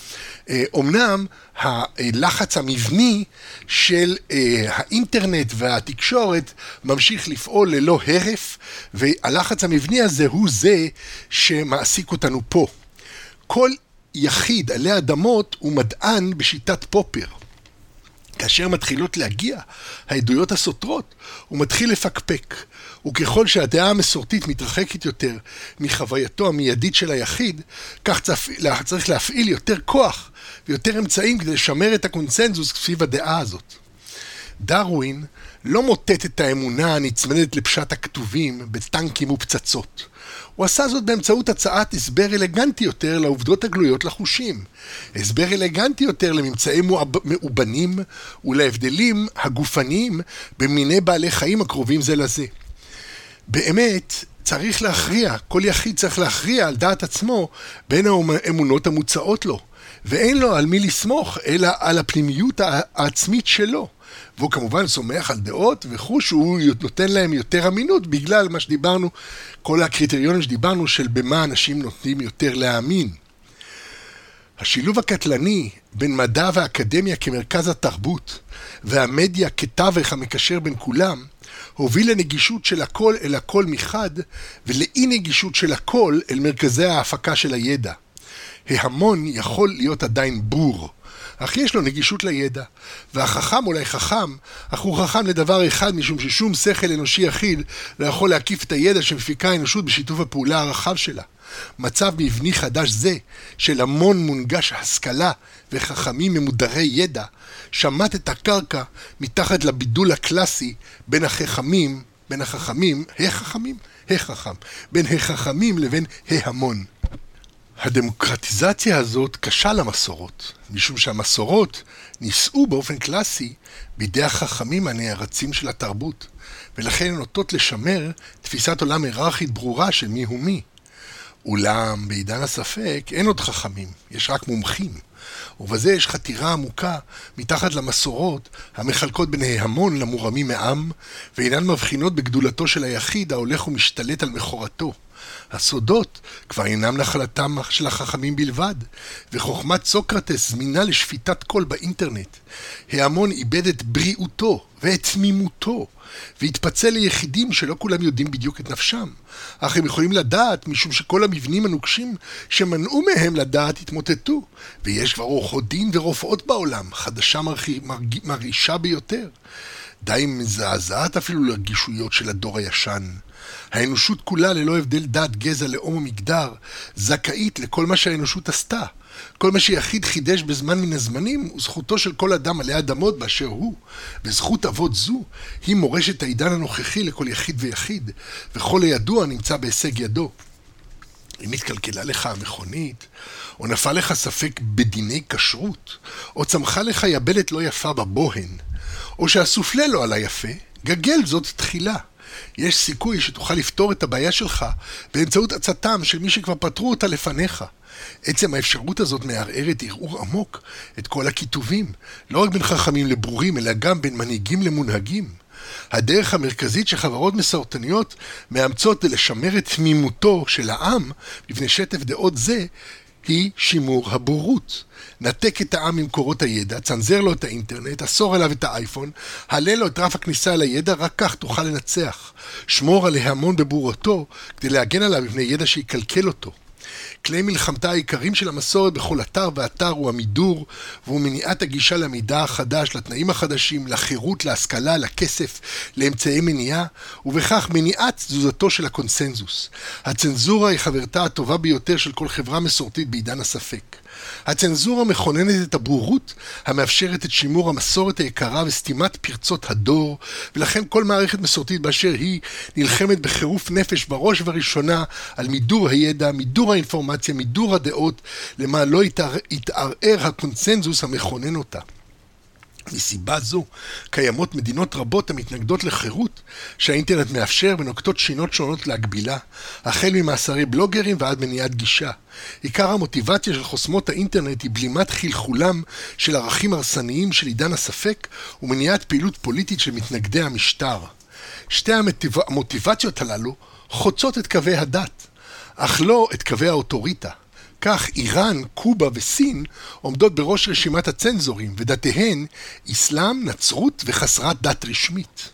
אה, אומנם הלחץ המבני של אה, האינטרנט והתקשורת ממשיך לפעול ללא הרף, והלחץ המבני הזה הוא זה שמעסיק אותנו פה. כל יחיד עלי אדמות הוא מדען בשיטת פופר. כאשר מתחילות להגיע העדויות הסותרות, הוא מתחיל לפקפק. וככל שהדעה המסורתית מתרחקת יותר מחווייתו המיידית של היחיד, כך צריך להפעיל יותר כוח ויותר אמצעים כדי לשמר את הקונצנזוס סביב הדעה הזאת. דרווין לא מוטט את האמונה הנצמדת לפשט הכתובים בטנקים ופצצות. הוא עשה זאת באמצעות הצעת הסבר אלגנטי יותר לעובדות הגלויות לחושים. הסבר אלגנטי יותר לממצאי מאובנים ולהבדלים הגופניים במיני בעלי חיים הקרובים זה לזה. באמת, צריך להכריע, כל יחיד צריך להכריע על דעת עצמו בין האמונות המוצעות לו. ואין לו על מי לסמוך, אלא על הפנימיות העצמית שלו. והוא כמובן סומך על דעות וכו', שהוא נותן להם יותר אמינות בגלל מה שדיברנו, כל הקריטריונים שדיברנו של במה אנשים נותנים יותר להאמין. השילוב הקטלני בין מדע ואקדמיה כמרכז התרבות והמדיה כתווך המקשר בין כולם, הוביל לנגישות של הכל אל הכל מחד, ולאי נגישות של הכל אל מרכזי ההפקה של הידע. ההמון יכול להיות עדיין בור, אך יש לו נגישות לידע. והחכם אולי חכם, אך הוא חכם לדבר אחד, משום ששום שכל אנושי יחיד לא יכול להקיף את הידע שמפיקה האנושות בשיתוף הפעולה הרחב שלה. מצב מבני חדש זה, של המון מונגש השכלה וחכמים ממודרי ידע, שמט את הקרקע מתחת לבידול הקלאסי בין החכמים, בין החכמים, החכמים? החכם, בין החכמים לבין ההמון. הדמוקרטיזציה הזאת קשה למסורות, משום שהמסורות נישאו באופן קלאסי בידי החכמים הנערצים של התרבות, ולכן הן נוטות לשמר תפיסת עולם היררכית ברורה של מי הוא מי. אולם בעידן הספק אין עוד חכמים, יש רק מומחים. ובזה יש חתירה עמוקה מתחת למסורות המחלקות בין ההמון למורמים מעם, ואינן מבחינות בגדולתו של היחיד ההולך ומשתלט על מכורתו. הסודות כבר אינם נחלתם של החכמים בלבד, וחוכמת סוקרטס זמינה לשפיטת קול באינטרנט. ההמון איבד את בריאותו ואת תמימותו, והתפצל ליחידים שלא כולם יודעים בדיוק את נפשם. אך הם יכולים לדעת משום שכל המבנים הנוקשים שמנעו מהם לדעת התמוטטו, ויש כבר עורכות דין ורופאות בעולם, חדשה מרעישה ביותר. די מזעזעת אפילו לרגישויות של הדור הישן. האנושות כולה, ללא הבדל דת, גזע, לאום או מגדר, זכאית לכל מה שהאנושות עשתה. כל מה שיחיד חידש בזמן מן הזמנים הוא זכותו של כל אדם עלי אדמות באשר הוא, וזכות אבות זו היא מורשת העידן הנוכחי לכל יחיד ויחיד, וכל הידוע נמצא בהישג ידו. אם התקלקלה לך המכונית, או נפל לך ספק בדיני כשרות, או צמחה לך יבלת לא יפה בבוהן, או שהסופלה לא עלה יפה, גגל זאת תחילה. יש סיכוי שתוכל לפתור את הבעיה שלך באמצעות עצתם של מי שכבר פתרו אותה לפניך. עצם האפשרות הזאת מערערת ערעור עמוק את כל הכיתובים, לא רק בין חכמים לברורים, אלא גם בין מנהיגים למונהגים. הדרך המרכזית שחברות מסרטניות מאמצות לשמר את תמימותו של העם בפני שטף דעות זה, היא שימור הבורות. נתק את העם ממקורות הידע, צנזר לו את האינטרנט, אסור עליו את האייפון, העלה לו את רף הכניסה אל הידע, רק כך תוכל לנצח. שמור על ההמון בבורותו, כדי להגן עליו מפני ידע שיקלקל אותו. כלי מלחמתה העיקריים של המסורת בכל אתר ואתר הוא המידור, והוא מניעת הגישה למידע החדש, לתנאים החדשים, לחירות, להשכלה, לכסף, לאמצעי מניעה, ובכך מניעת תזוזתו של הקונסנזוס. הצנזורה היא חברתה הטובה ביותר של כל חברה מסורתית בעידן הספק. הצנזורה מכוננת את הבורות המאפשרת את שימור המסורת היקרה וסתימת פרצות הדור, ולכן כל מערכת מסורתית באשר היא נלחמת בחירוף נפש בראש ובראשונה על מידור הידע, מידור האינפורמציה, מידור הדעות, למה לא יתערער הקונצנזוס המכונן אותה. מסיבה זו, קיימות מדינות רבות המתנגדות לחירות שהאינטרנט מאפשר ונוקטות שינות שונות להגבילה, החל ממאסרי בלוגרים ועד מניעת גישה. עיקר המוטיבציה של חוסמות האינטרנט היא בלימת חלחולם של ערכים הרסניים של עידן הספק ומניעת פעילות פוליטית של מתנגדי המשטר. שתי המוטיבציות הללו חוצות את קווי הדת, אך לא את קווי האוטוריטה. כך איראן, קובה וסין עומדות בראש רשימת הצנזורים, ודתיהן אסלאם, נצרות וחסרת דת רשמית.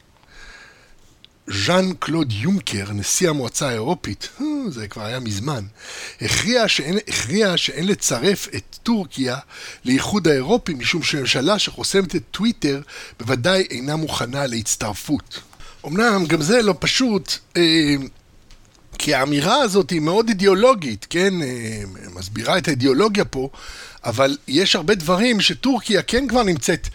ז'אן קלוד יונקר, נשיא המועצה האירופית, אה, זה כבר היה מזמן, הכריע שאין, הכריע שאין לצרף את טורקיה לאיחוד האירופי, משום שממשלה שחוסמת את טוויטר בוודאי אינה מוכנה להצטרפות. אמנם גם זה לא פשוט, אה, כי האמירה הזאת היא מאוד אידיאולוגית, כן? אה, מסבירה את האידיאולוגיה פה, אבל יש הרבה דברים שטורקיה כן כבר נמצאת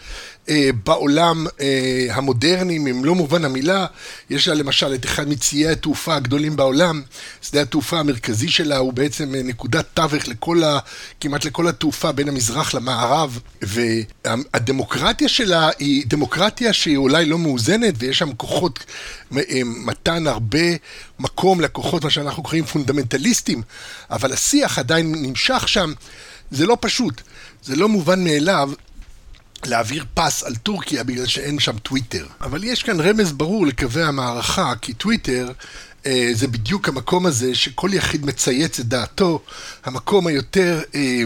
בעולם אה, המודרני, במלוא מובן המילה. יש לה למשל את אחד מציי התעופה הגדולים בעולם. שדה התעופה המרכזי שלה הוא בעצם אה, נקודת תווך לכל ה... כמעט לכל התעופה בין המזרח למערב. והדמוקרטיה שלה היא דמוקרטיה שהיא אולי לא מאוזנת, ויש שם כוחות, אה, מתן הרבה מקום לכוחות, מה שאנחנו קוראים פונדמנטליסטים, אבל השיח עדיין נמשך שם. זה לא פשוט, זה לא מובן מאליו להעביר פס על טורקיה בגלל שאין שם טוויטר. אבל יש כאן רמז ברור לקווי המערכה, כי טוויטר אה, זה בדיוק המקום הזה שכל יחיד מצייץ את דעתו, המקום היותר... אה,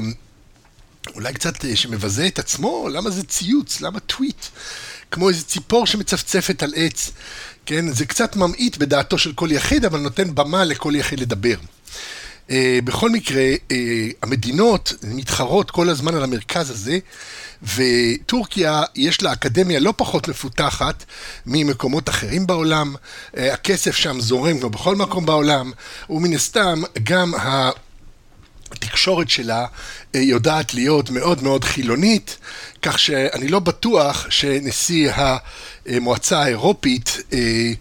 אולי קצת אה, שמבזה את עצמו, למה זה ציוץ? למה טוויט? כמו איזה ציפור שמצפצפת על עץ, כן? זה קצת ממעיט בדעתו של כל יחיד, אבל נותן במה לכל יחיד לדבר. Uh, בכל מקרה, uh, המדינות מתחרות כל הזמן על המרכז הזה, וטורקיה יש לה אקדמיה לא פחות מפותחת ממקומות אחרים בעולם. Uh, הכסף שם זורם כמו בכל מקום בעולם, ומן הסתם גם ה... התקשורת שלה יודעת להיות מאוד מאוד חילונית, כך שאני לא בטוח שנשיא המועצה האירופית אה,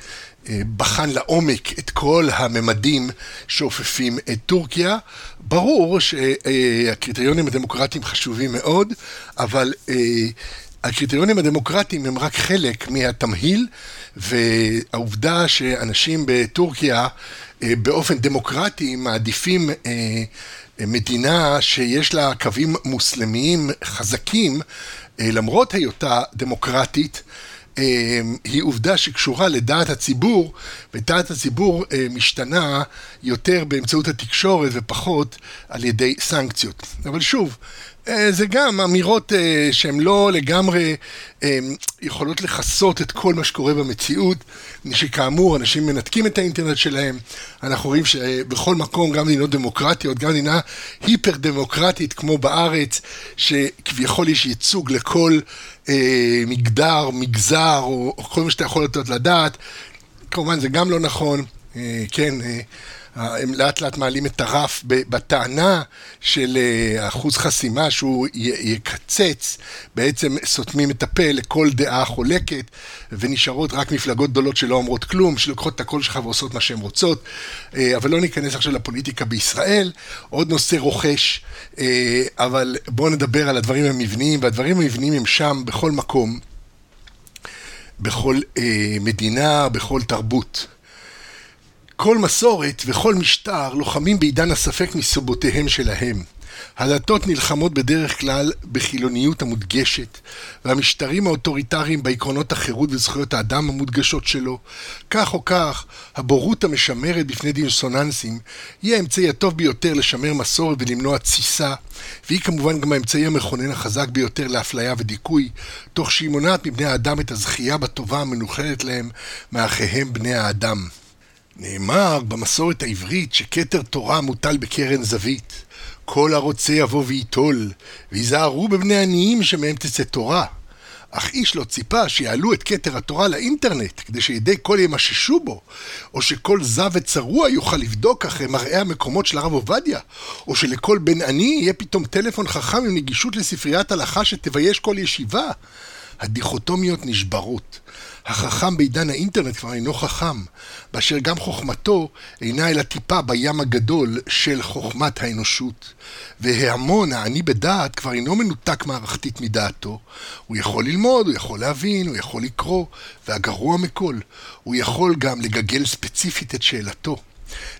בחן לעומק את כל הממדים שאופפים את טורקיה. ברור שהקריטריונים הדמוקרטיים חשובים מאוד, אבל אה, הקריטריונים הדמוקרטיים הם רק חלק מהתמהיל, והעובדה שאנשים בטורקיה אה, באופן דמוקרטי מעדיפים מדינה שיש לה קווים מוסלמיים חזקים, למרות היותה דמוקרטית, היא עובדה שקשורה לדעת הציבור, ודעת הציבור אה, משתנה יותר באמצעות התקשורת ופחות על ידי סנקציות. אבל שוב, זה גם אמירות אה, שהן לא לגמרי יכולות לכסות את כל מה שקורה במציאות, שכאמור אנשים מנתקים את האינטרנט שלהם, אנחנו רואים שבכל מקום, גם מדינות דמוקרטיות, גם מדינה היפר דמוקרטית כמו בארץ, שכביכול יש ייצוג לכל אה, מגדר, מגזר, או, או כל מה שאתה יכול לתת לדעת, כמובן זה גם לא נכון, אה, כן, אה, הם לאט לאט מעלים את הרף בטענה של אה, אחוז חסימה שהוא יקצץ, בעצם סותמים את הפה לכל דעה חולקת, ונשארות רק מפלגות גדולות שלא אומרות כלום, שלוקחות את הקול שלך ועושות מה שהן רוצות. אה, אבל לא ניכנס עכשיו לפוליטיקה בישראל. עוד נושא רוכש, אה, אבל בואו נדבר על הדברים המבניים, והדברים המבניים הם שם בכל מקום, בכל מדינה, בכל תרבות. כל מסורת וכל משטר לוחמים בעידן הספק מסיבותיהם שלהם. הדתות נלחמות בדרך כלל בחילוניות המודגשת, והמשטרים האוטוריטריים בעקרונות החירות וזכויות האדם המודגשות שלו. כך או כך, הבורות המשמרת בפני דיסוננסים היא האמצעי הטוב ביותר לשמר מסורת ולמנוע תסיסה, והיא כמובן גם האמצעי המכונן החזק ביותר לאפליה ודיכוי, תוך שהיא מונעת מבני האדם את הזכייה בטובה המנוחלת להם מאחיהם בני האדם. נאמר במסורת העברית שכתר תורה מוטל בקרן זווית. כל הרוצה יבוא וייטול, ויזהרו בבני עניים שמהם תצא תורה. אך איש לא ציפה שיעלו את כתר התורה לאינטרנט, כדי שידי כל ימששו בו, או שכל זב וצרוע יוכל לבדוק אחרי מראה המקומות של הרב עובדיה, או שלכל בן עני יהיה פתאום טלפון חכם עם נגישות לספריית הלכה שתבייש כל ישיבה. הדיכוטומיות נשברות. החכם בעידן האינטרנט כבר אינו חכם, באשר גם חוכמתו אינה אלא טיפה בים הגדול של חוכמת האנושות. וההמון, העני בדעת, כבר אינו מנותק מערכתית מדעתו. הוא יכול ללמוד, הוא יכול להבין, הוא יכול לקרוא, והגרוע מכל, הוא יכול גם לגגל ספציפית את שאלתו.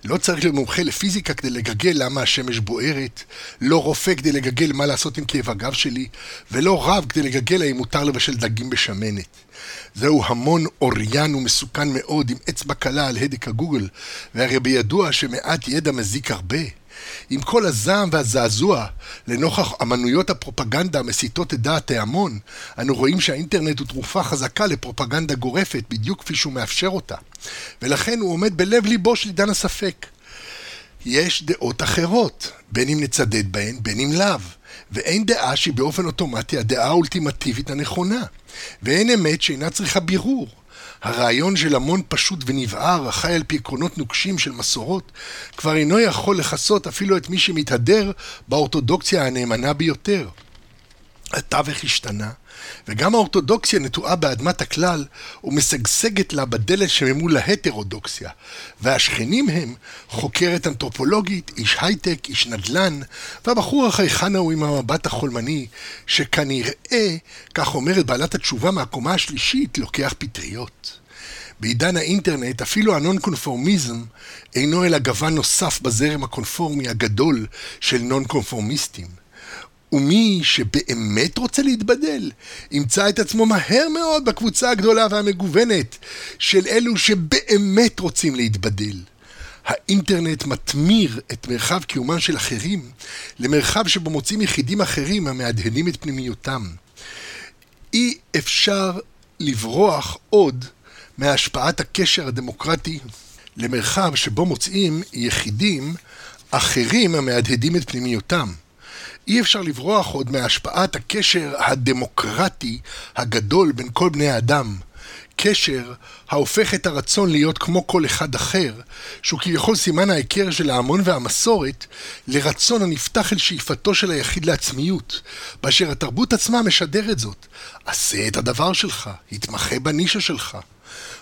לא צריך להיות מומחה לפיזיקה כדי לגגל למה השמש בוערת, לא רופא כדי לגגל מה לעשות עם כאב הגב שלי, ולא רב כדי לגגל האם מותר לבשל דגים בשמנת. זהו המון אוריין ומסוכן מאוד עם אצבע קלה על הדק הגוגל, והרי בידוע שמעט ידע מזיק הרבה. עם כל הזעם והזעזוע לנוכח אמנויות הפרופגנדה המסיתות את דעת ההמון, אנו רואים שהאינטרנט הוא תרופה חזקה לפרופגנדה גורפת, בדיוק כפי שהוא מאפשר אותה. ולכן הוא עומד בלב ליבו של עידן הספק. יש דעות אחרות, בין אם נצדד בהן, בין אם לאו. ואין דעה שהיא באופן אוטומטי הדעה האולטימטיבית הנכונה. ואין אמת שאינה צריכה בירור. הרעיון של המון פשוט ונבער, החי על פי עקרונות נוקשים של מסורות, כבר אינו יכול לכסות אפילו את מי שמתהדר באורתודוקציה הנאמנה ביותר. התווך השתנה, וגם האורתודוקסיה נטועה באדמת הכלל ומשגשגת לה בדלת שממול ההטרודוקסיה. והשכנים הם חוקרת אנתרופולוגית, איש הייטק, איש נדל"ן, והבחור החייכן ההוא עם המבט החולמני, שכנראה, כך אומרת בעלת התשובה מהקומה השלישית, לוקח פטריות. בעידן האינטרנט אפילו הנון קונפורמיזם אינו אלא גוון נוסף בזרם הקונפורמי הגדול של נון קונפורמיסטים. ומי שבאמת רוצה להתבדל, ימצא את עצמו מהר מאוד בקבוצה הגדולה והמגוונת של אלו שבאמת רוצים להתבדל. האינטרנט מתמיר את מרחב קיומם של אחרים למרחב שבו מוצאים יחידים אחרים המהדהדים את פנימיותם. אי אפשר לברוח עוד מהשפעת הקשר הדמוקרטי למרחב שבו מוצאים יחידים אחרים המהדהדים את פנימיותם. אי אפשר לברוח עוד מהשפעת הקשר הדמוקרטי הגדול בין כל בני האדם. קשר ההופך את הרצון להיות כמו כל אחד אחר, שהוא כביכול סימן ההיכר של ההמון והמסורת, לרצון הנפתח אל שאיפתו של היחיד לעצמיות, באשר התרבות עצמה משדרת זאת. עשה את הדבר שלך, התמחה בנישה שלך.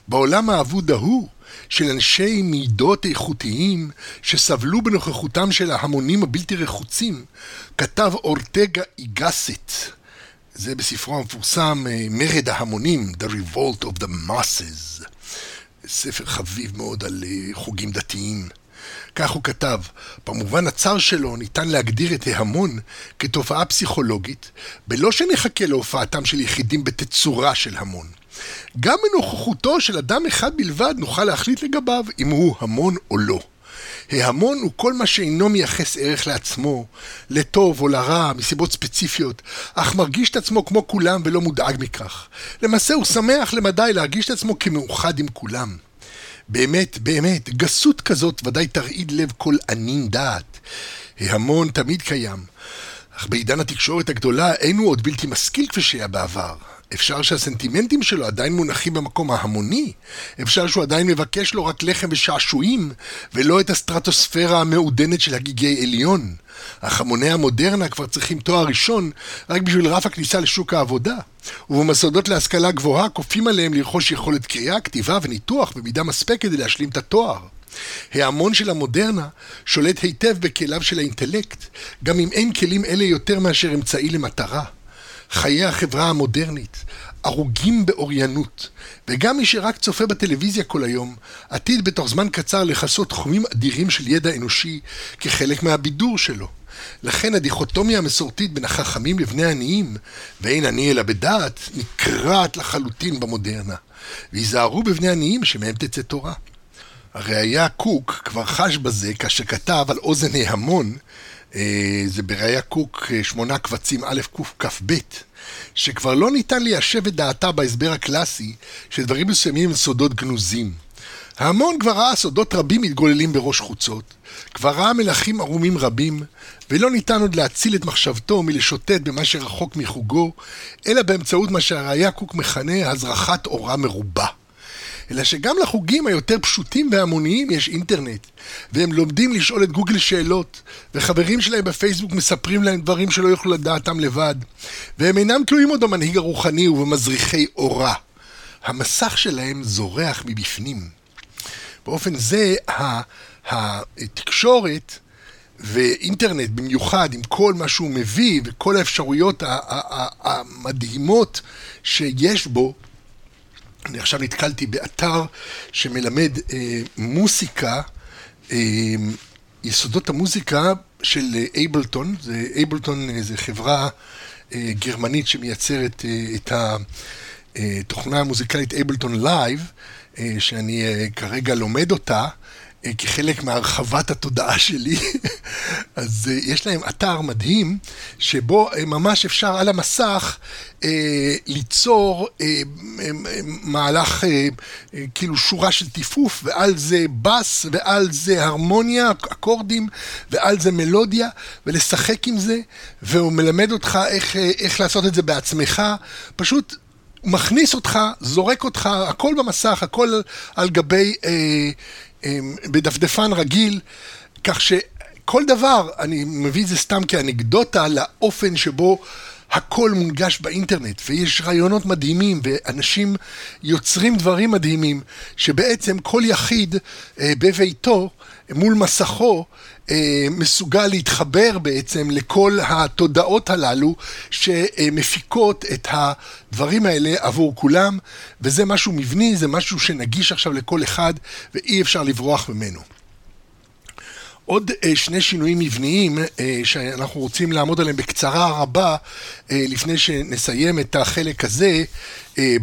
בעולם האבוד ההוא, של אנשי מידות איכותיים שסבלו בנוכחותם של ההמונים הבלתי רחוצים, כתב אורטגה איגסט, זה בספרו המפורסם אה, מרד ההמונים, The Revolt of the Masses, ספר חביב מאוד על אה, חוגים דתיים. כך הוא כתב, במובן הצר שלו ניתן להגדיר את ההמון כתופעה פסיכולוגית, בלא שנחכה להופעתם של יחידים בתצורה של המון. גם בנוכחותו של אדם אחד בלבד נוכל להחליט לגביו אם הוא המון או לא. ההמון הוא כל מה שאינו מייחס ערך לעצמו, לטוב או לרע, מסיבות ספציפיות, אך מרגיש את עצמו כמו כולם ולא מודאג מכך. למעשה הוא שמח למדי להרגיש את עצמו כמאוחד עם כולם. באמת, באמת, גסות כזאת ודאי תרעיד לב כל ענין דעת. ההמון תמיד קיים, אך בעידן התקשורת הגדולה אין הוא עוד בלתי משכיל כפי שהיה בעבר. אפשר שהסנטימנטים שלו עדיין מונחים במקום ההמוני. אפשר שהוא עדיין מבקש לו רק לחם ושעשועים, ולא את הסטרטוספירה המעודנת של הגיגי עליון. אך המוני המודרנה כבר צריכים תואר ראשון רק בשביל רף הכניסה לשוק העבודה. ובמוסדות להשכלה גבוהה כופים עליהם לרכוש יכולת קריאה, כתיבה וניתוח במידה מספקת כדי להשלים את התואר. ההמון של המודרנה שולט היטב בכליו של האינטלקט, גם אם אין כלים אלה יותר מאשר אמצעי למטרה. חיי החברה המודרנית, הרוגים באוריינות, וגם מי שרק צופה בטלוויזיה כל היום, עתיד בתוך זמן קצר לכסות תחומים אדירים של ידע אנושי כחלק מהבידור שלו. לכן הדיכוטומיה המסורתית בין החכמים לבני עניים, ואין עני אלא בדעת, נקרעת לחלוטין במודרנה. והיזהרו בבני עניים שמהם תצא תורה. הראיה קוק כבר חש בזה כאשר כתב על אוזן ההמון זה בראיה קוק אה, שמונה קבצים א' קכ"ב, שכבר לא ניתן ליישב את דעתה בהסבר הקלאסי שדברים מסוימים הם סודות גנוזים. ההמון כבר ראה סודות רבים מתגוללים בראש חוצות, כבר ראה מלכים ערומים רבים, ולא ניתן עוד להציל את מחשבתו מלשוטט במה שרחוק מחוגו, אלא באמצעות מה שהראיה קוק מכנה הזרחת אורה מרובה. אלא שגם לחוגים היותר פשוטים והמוניים יש אינטרנט, והם לומדים לשאול את גוגל שאלות, וחברים שלהם בפייסבוק מספרים להם דברים שלא יוכלו לדעתם לבד, והם אינם תלויים עוד במנהיג הרוחני ובמזריחי אורה. המסך שלהם זורח מבפנים. באופן זה, התקשורת ואינטרנט במיוחד, עם כל מה שהוא מביא וכל האפשרויות המדהימות שיש בו, אני עכשיו נתקלתי באתר שמלמד אה, מוסיקה, אה, יסודות המוזיקה של אייבלטון, זה אייבלטון אה, זה חברה אה, גרמנית שמייצרת אה, את התוכנה המוזיקלית Ableton Live, אה, שאני אה, כרגע לומד אותה. אה, כחלק מהרחבת התודעה שלי, אז אה, יש להם אתר מדהים, שבו אה, ממש אפשר על המסך ליצור מהלך, כאילו שורה של טיפוף, ועל זה בס, ועל זה הרמוניה, אקורדים, ועל זה מלודיה, ולשחק עם זה, והוא מלמד אותך איך, איך לעשות את זה בעצמך, פשוט מכניס אותך, זורק אותך, הכל במסך, הכל על גבי, אה, אה, בדפדפן רגיל, כך שכל דבר, אני מביא את זה סתם כאנקדוטה לאופן שבו הכל מונגש באינטרנט, ויש רעיונות מדהימים, ואנשים יוצרים דברים מדהימים, שבעצם כל יחיד אה, בביתו, מול מסכו, אה, מסוגל להתחבר בעצם לכל התודעות הללו שמפיקות את הדברים האלה עבור כולם, וזה משהו מבני, זה משהו שנגיש עכשיו לכל אחד, ואי אפשר לברוח ממנו. עוד אה, שני שינויים מבניים אה, שאנחנו רוצים לעמוד עליהם בקצרה רבה אה, לפני שנסיים את החלק הזה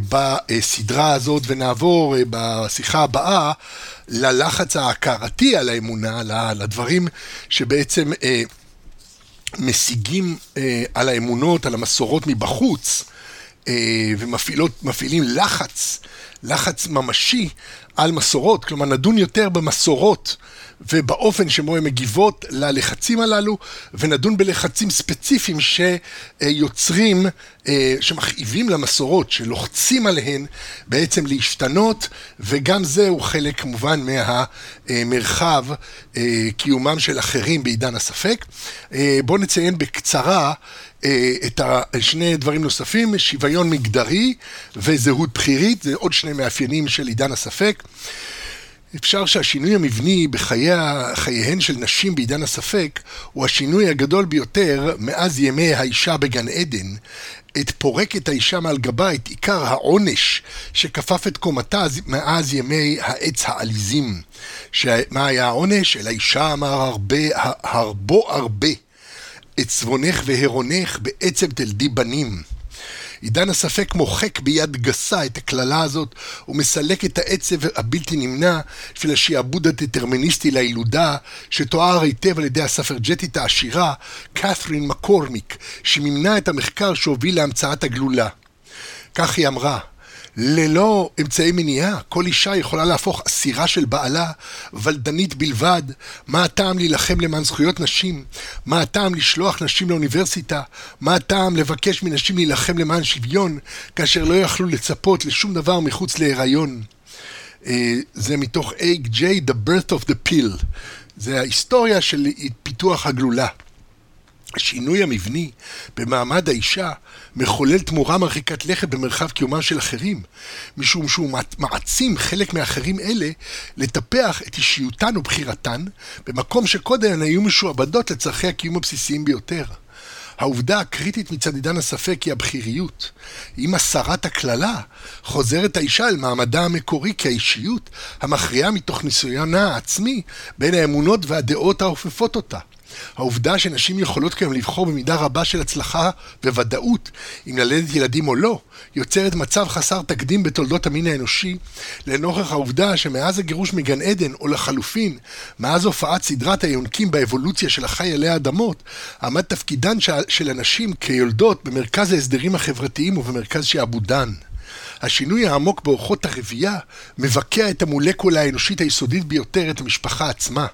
בסדרה הזאת ונעבור בשיחה הבאה ללחץ ההכרתי על האמונה, לדברים שבעצם משיגים על האמונות, על המסורות מבחוץ ומפעילים לחץ, לחץ ממשי על מסורות, כלומר נדון יותר במסורות ובאופן שבו הן מגיבות ללחצים הללו, ונדון בלחצים ספציפיים שיוצרים, אה, שמכאיבים למסורות, שלוחצים עליהן בעצם להשתנות, וגם זה הוא חלק כמובן מהמרחב אה, קיומם של אחרים בעידן הספק. אה, בואו נציין בקצרה את שני דברים נוספים, שוויון מגדרי וזהות בכירית, זה עוד שני מאפיינים של עידן הספק. אפשר שהשינוי המבני בחייהן של נשים בעידן הספק הוא השינוי הגדול ביותר מאז ימי האישה בגן עדן. את פורקת האישה מעל גבה את עיקר העונש שכפף את קומתה מאז ימי העץ העליזים. מה היה העונש? אל האישה אמר הרבה, הרבו הרבה. את צבונך והרונך בעצם תלדי בנים. עידן הספק מוחק ביד גסה את הקללה הזאת ומסלק את העצב הבלתי נמנע של השעבוד הדטרמיניסטי לילודה שתואר היטב על ידי הספרג'טית העשירה קת'רין מקורמיק שמימנה את המחקר שהוביל להמצאת הגלולה. כך היא אמרה ללא אמצעי מניעה, כל אישה יכולה להפוך אסירה של בעלה, ולדנית בלבד. מה הטעם להילחם למען זכויות נשים? מה הטעם לשלוח נשים לאוניברסיטה? מה הטעם לבקש מנשים להילחם למען שוויון, כאשר לא יכלו לצפות לשום דבר מחוץ להיריון? אה, זה מתוך ג'יי, The Birth of the Pill. זה ההיסטוריה של פיתוח הגלולה. השינוי המבני במעמד האישה מחולל תמורה מרחיקת לכת במרחב קיומם של אחרים, משום שהוא מעצים חלק מאחרים אלה לטפח את אישיותן ובחירתן, במקום שקודם הן היו משועבדות לצרכי הקיום הבסיסיים ביותר. העובדה הקריטית מצד עידן הספק היא הבכיריות. עם הסרת הקללה, חוזרת האישה אל מעמדה המקורי כאישיות המכריעה מתוך ניסיונה העצמי בין האמונות והדעות האופפות אותה. העובדה שנשים יכולות כיום לבחור במידה רבה של הצלחה וודאות אם ללדת ילדים או לא, יוצרת מצב חסר תקדים בתולדות המין האנושי, לנוכח העובדה שמאז הגירוש מגן עדן, או לחלופין, מאז הופעת סדרת היונקים באבולוציה של החי עלי האדמות, עמד תפקידן של הנשים כיולדות במרכז ההסדרים החברתיים ובמרכז שעבודן. השינוי העמוק באורחות הרבייה מבקע את המולקולה האנושית היסודית ביותר, את המשפחה עצמה.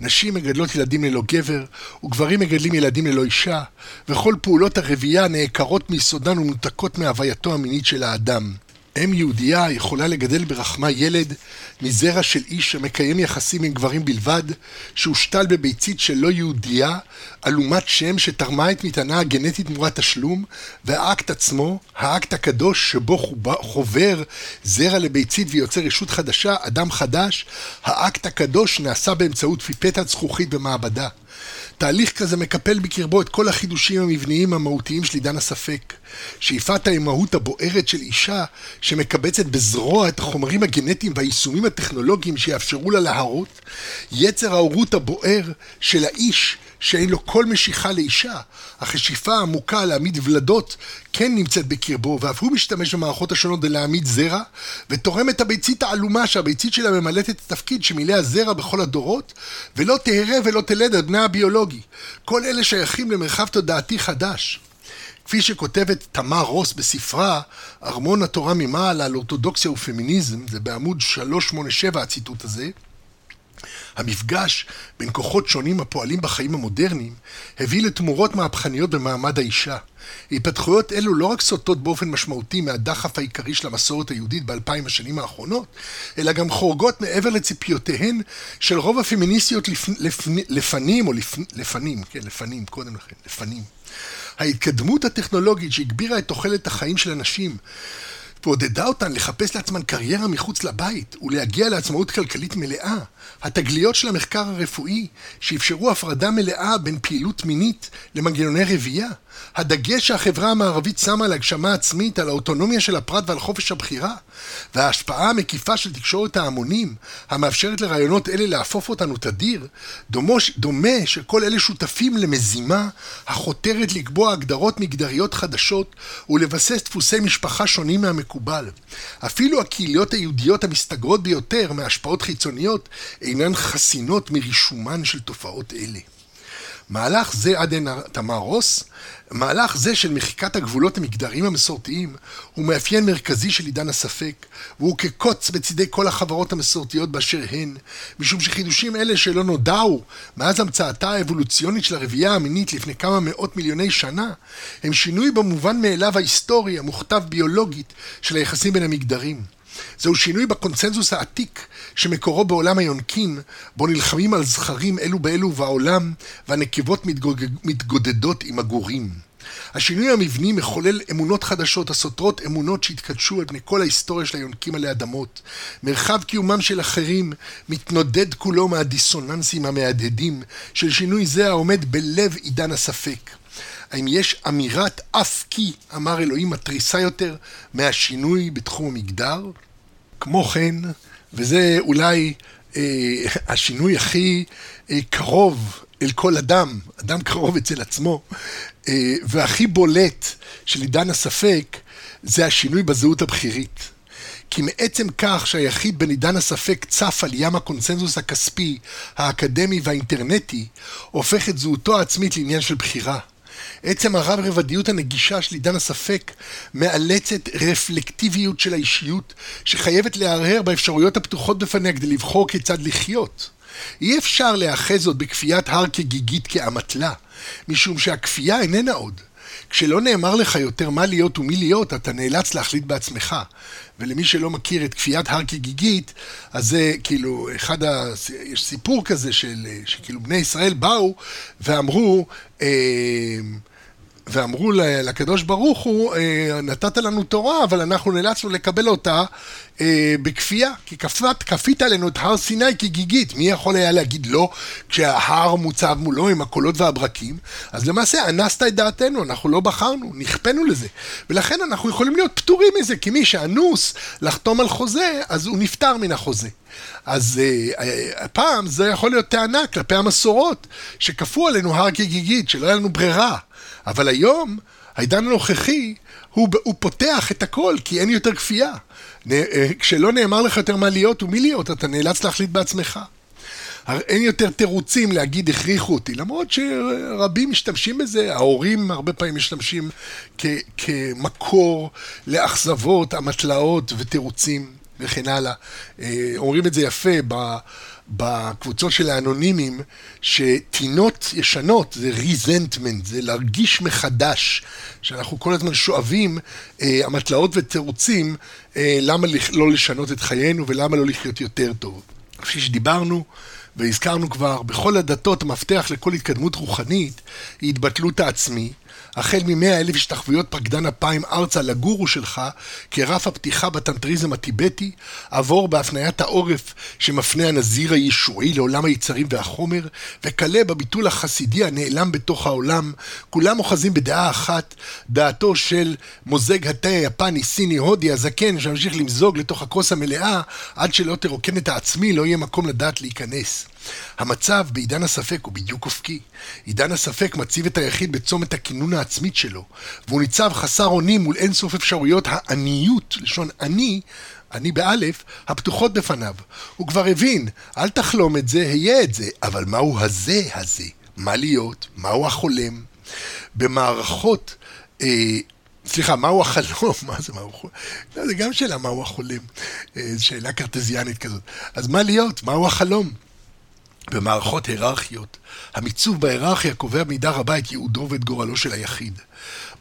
נשים מגדלות ילדים ללא גבר, וגברים מגדלים ילדים ללא אישה, וכל פעולות הרבייה נעקרות מיסודן ומנותקות מהווייתו המינית של האדם. אם יהודייה יכולה לגדל ברחמה ילד מזרע של איש שמקיים יחסים עם גברים בלבד, שהושתל בביצית של לא יהודייה, אלומת שם שתרמה את מטענה הגנטית תמורת תשלום, והאקט עצמו, האקט הקדוש שבו חובר זרע לביצית ויוצר ישות חדשה, אדם חדש, האקט הקדוש נעשה באמצעות פיפטת זכוכית במעבדה. תהליך כזה מקפל בקרבו את כל החידושים המבניים המהותיים של עידן הספק. שאיפת האימהות הבוערת של אישה שמקבצת בזרוע את החומרים הגנטיים והיישומים הטכנולוגיים שיאפשרו לה להרות, יצר ההורות הבוער של האיש שאין לו כל משיכה לאישה, אך השאיפה העמוקה להעמיד ולדות כן נמצאת בקרבו, ואף הוא משתמש במערכות השונות כדי להעמיד זרע, ותורם את הביצית העלומה שהביצית שלה ממלאת את התפקיד שמילא הזרע בכל הדורות, ולא תהרה ולא תלד על בנה הביולוגי. כל אלה שייכים למרחב תודעתי חדש. כפי שכותבת תמר רוס בספרה, ארמון התורה ממעלה על אורתודוקסיה ופמיניזם, זה בעמוד 387 הציטוט הזה, המפגש בין כוחות שונים הפועלים בחיים המודרניים הביא לתמורות מהפכניות במעמד האישה. התפתחויות אלו לא רק סוטות באופן משמעותי מהדחף העיקרי של המסורת היהודית באלפיים השנים האחרונות, אלא גם חורגות מעבר לציפיותיהן של רוב הפמיניסטיות לפ... לפ... לפנים, או לפ... לפנים, כן, לפנים, קודם לכן, לפנים. ההתקדמות הטכנולוגית שהגבירה את תוחלת החיים של אנשים ועודדה אותן לחפש לעצמן קריירה מחוץ לבית ולהגיע לעצמאות כלכלית מלאה. התגליות של המחקר הרפואי שאפשרו הפרדה מלאה בין פעילות מינית למנגנוני רבייה. הדגש שהחברה המערבית שמה על הגשמה עצמית, על האוטונומיה של הפרט ועל חופש הבחירה, וההשפעה המקיפה של תקשורת ההמונים, המאפשרת לרעיונות אלה להפוף אותנו תדיר, דומוש, דומה שכל אלה שותפים למזימה החותרת לקבוע הגדרות מגדריות חדשות ולבסס דפוסי משפחה שונים מהמקובל. אפילו הקהילות היהודיות המסתגרות ביותר מהשפעות חיצוניות אינן חסינות מרישומן של תופעות אלה. מהלך זה עד עין תמרוס, מהלך זה של מחיקת הגבולות המגדריים המסורתיים הוא מאפיין מרכזי של עידן הספק, והוא כקוץ בצידי כל החברות המסורתיות באשר הן, משום שחידושים אלה שלא נודעו מאז המצאתה האבולוציונית של הרבייה המינית לפני כמה מאות מיליוני שנה, הם שינוי במובן מאליו ההיסטורי, המוכתב ביולוגית, של היחסים בין המגדרים. זהו שינוי בקונצנזוס העתיק שמקורו בעולם היונקים, בו נלחמים על זכרים אלו באלו ובעולם, והנקבות מתגודד, מתגודדות עם הגורים. השינוי המבני מחולל אמונות חדשות הסותרות אמונות שהתקדשו על פני כל ההיסטוריה של היונקים עלי אדמות. מרחב קיומם של אחרים מתנודד כולו מהדיסוננסים המהדהדים של שינוי זה העומד בלב עידן הספק. האם יש אמירת אף כי, אמר אלוהים, מתריסה יותר מהשינוי בתחום המגדר? כמו כן, וזה אולי אה, השינוי הכי אה, קרוב אל כל אדם, אדם קרוב אצל עצמו, אה, והכי בולט של עידן הספק, זה השינוי בזהות הבכירית. כי מעצם כך שהיחיד בין עידן הספק צף על ים הקונסנזוס הכספי, האקדמי והאינטרנטי, הופך את זהותו העצמית לעניין של בחירה. עצם הרב-רבדיות הנגישה של עידן הספק מאלצת רפלקטיביות של האישיות שחייבת להרהר באפשרויות הפתוחות בפניה כדי לבחור כיצד לחיות. אי אפשר להיאחז עוד בכפיית הר כגיגית כאמתלה, משום שהכפייה איננה עוד. כשלא נאמר לך יותר מה להיות ומי להיות, אתה נאלץ להחליט בעצמך. ולמי שלא מכיר את כפיית הר כגיגית, אז זה כאילו, אחד ה... יש סיפור כזה של... שכאילו בני ישראל באו ואמרו, אה, ואמרו לקדוש ברוך הוא, אה, נתת לנו תורה, אבל אנחנו נאלצנו לקבל אותה אה, בכפייה, כי כפת, כפית עלינו את הר סיני כגיגית. מי יכול היה להגיד לא כשההר מוצב מולו עם הקולות והברקים? אז למעשה אנסת את דעתנו, אנחנו לא בחרנו, נכפנו לזה. ולכן אנחנו יכולים להיות פטורים מזה, כי מי שאנוס לחתום על חוזה, אז הוא נפטר מן החוזה. אז uh, הפעם זה יכול להיות טענה כלפי המסורות, שכפו עלינו הר כגיגית, שלא היה לנו ברירה. אבל היום, העידן הנוכחי, הוא, הוא פותח את הכל, כי אין יותר כפייה. אה, כשלא נאמר לך יותר מה להיות ומי להיות, אתה נאלץ להחליט בעצמך. אין יותר תירוצים להגיד הכריחו אותי, למרות שרבים משתמשים בזה, ההורים הרבה פעמים משתמשים כ- כמקור לאכזבות, אמתלאות ותירוצים וכן הלאה. אה, אומרים את זה יפה בקבוצות של האנונימים, שטינות ישנות זה ריזנטמנט, זה להרגיש מחדש, שאנחנו כל הזמן שואבים אה, אמתלאות ותירוצים אה, למה לא לשנות את חיינו ולמה לא לחיות יותר טוב. כפי שדיברנו והזכרנו כבר, בכל הדתות המפתח לכל התקדמות רוחנית היא התבטלות העצמי, החל ממאה אלף השתחוויות פקדן אפיים ארצה לגורו שלך, כרף הפתיחה בטנטריזם הטיבטי, עבור בהפניית העורף שמפנה הנזיר הישועי לעולם היצרים והחומר, וכלה בביטול החסידי הנעלם בתוך העולם, כולם אוחזים בדעה אחת, דעתו של מוזג התה היפני, סיני, הודי, הזקן, שממשיך למזוג לתוך הכוס המלאה, עד שלא תרוקן את העצמי, לא יהיה מקום לדעת להיכנס. המצב בעידן הספק הוא בדיוק אופקי. עידן הספק מציב את היחיד בצומת הכינון העצמית שלו, והוא ניצב חסר אונים מול אינסוף אפשרויות העניות, לשון עני, אני באלף, הפתוחות בפניו. הוא כבר הבין, אל תחלום את זה, היה את זה, אבל מהו הזה הזה? מה להיות? מהו החולם? במערכות... אה, סליחה, מהו החלום? מה זה, מהו החלום? לא, זה גם שאלה מהו החולם. אה, שאלה קרטזיאנית כזאת. אז מה להיות? מהו החלום? במערכות היררכיות, המיצוב בהיררכיה קובע במידה רבה את ייעודו ואת גורלו של היחיד.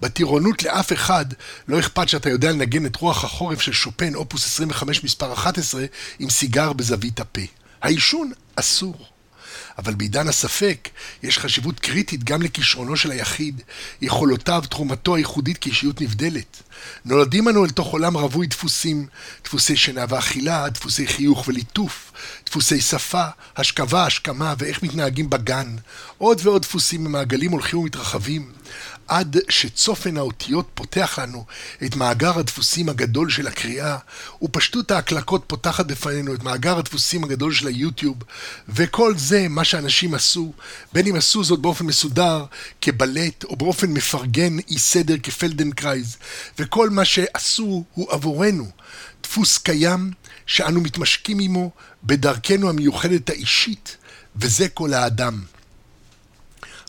בטירונות לאף אחד לא אכפת שאתה יודע לנגן את רוח החורף של שופן, אופוס 25 מספר 11, עם סיגר בזווית הפה. העישון אסור. אבל בעידן הספק יש חשיבות קריטית גם לכישרונו של היחיד, יכולותיו, תרומתו הייחודית כאישיות נבדלת. נולדים אנו אל תוך עולם רווי דפוסים, דפוסי שינה ואכילה, דפוסי חיוך וליטוף, דפוסי שפה, השכבה, השכמה ואיך מתנהגים בגן, עוד ועוד דפוסים במעגלים הולכים ומתרחבים. עד שצופן האותיות פותח לנו את מאגר הדפוסים הגדול של הקריאה, ופשטות ההקלקות פותחת בפנינו את מאגר הדפוסים הגדול של היוטיוב, וכל זה מה שאנשים עשו, בין אם עשו זאת באופן מסודר כבלט, או באופן מפרגן אי סדר כפלדנקרייז, וכל מה שעשו הוא עבורנו. דפוס קיים שאנו מתמשקים עמו בדרכנו המיוחדת האישית, וזה כל האדם.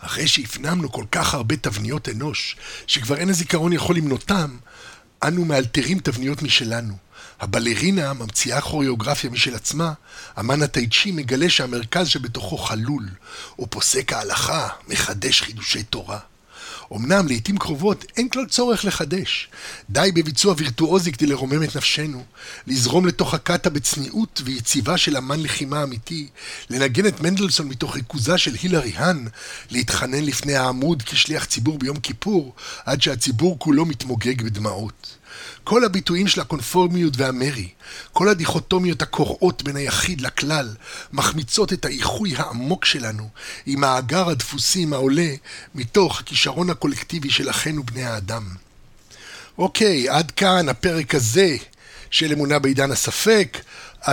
אחרי שהפנמנו כל כך הרבה תבניות אנוש, שכבר אין הזיכרון יכול למנותם, אנו מאלתרים תבניות משלנו. הבלרינה ממציאה כוריאוגרפיה משל עצמה, אמן הטייצ'י מגלה שהמרכז שבתוכו חלול, ופוסק ההלכה מחדש חידושי תורה. אמנם לעיתים קרובות אין כלל צורך לחדש. די בביצוע וירטואוזי כדי לרומם את נפשנו, לזרום לתוך הקאטה בצניעות ויציבה של אמן לחימה אמיתי, לנגן את מנדלסון מתוך ריכוזה של הילרי האן, להתחנן לפני העמוד כשליח ציבור ביום כיפור, עד שהציבור כולו מתמוגג בדמעות. כל הביטויים של הקונפורמיות והמרי, כל הדיכוטומיות הקורעות בין היחיד לכלל, מחמיצות את האיחוי העמוק שלנו עם מאגר הדפוסים העולה מתוך הכישרון הקולקטיבי של אחינו בני האדם. אוקיי, עד כאן הפרק הזה של אמונה בעידן הספק.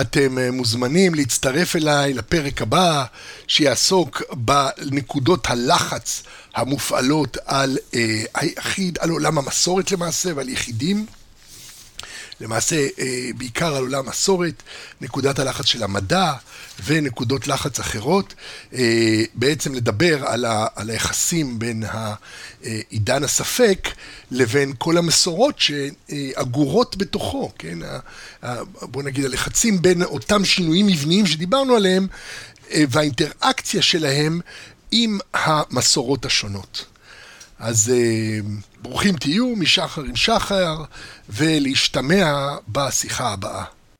אתם אה, מוזמנים להצטרף אליי לפרק הבא שיעסוק בנקודות הלחץ המופעלות על אה, היחיד, על עולם המסורת למעשה ועל יחידים. למעשה אה, בעיקר על עולם מסורת, נקודת הלחץ של המדע ונקודות לחץ אחרות, אה, בעצם לדבר על, ה, על היחסים בין עידן הספק לבין כל המסורות שאגורות בתוכו, כן? בוא נגיד הלחצים בין אותם שינויים מבניים שדיברנו עליהם אה, והאינטראקציה שלהם עם המסורות השונות. אז ברוכים תהיו משחר עם שחר, ולהשתמע בשיחה הבאה.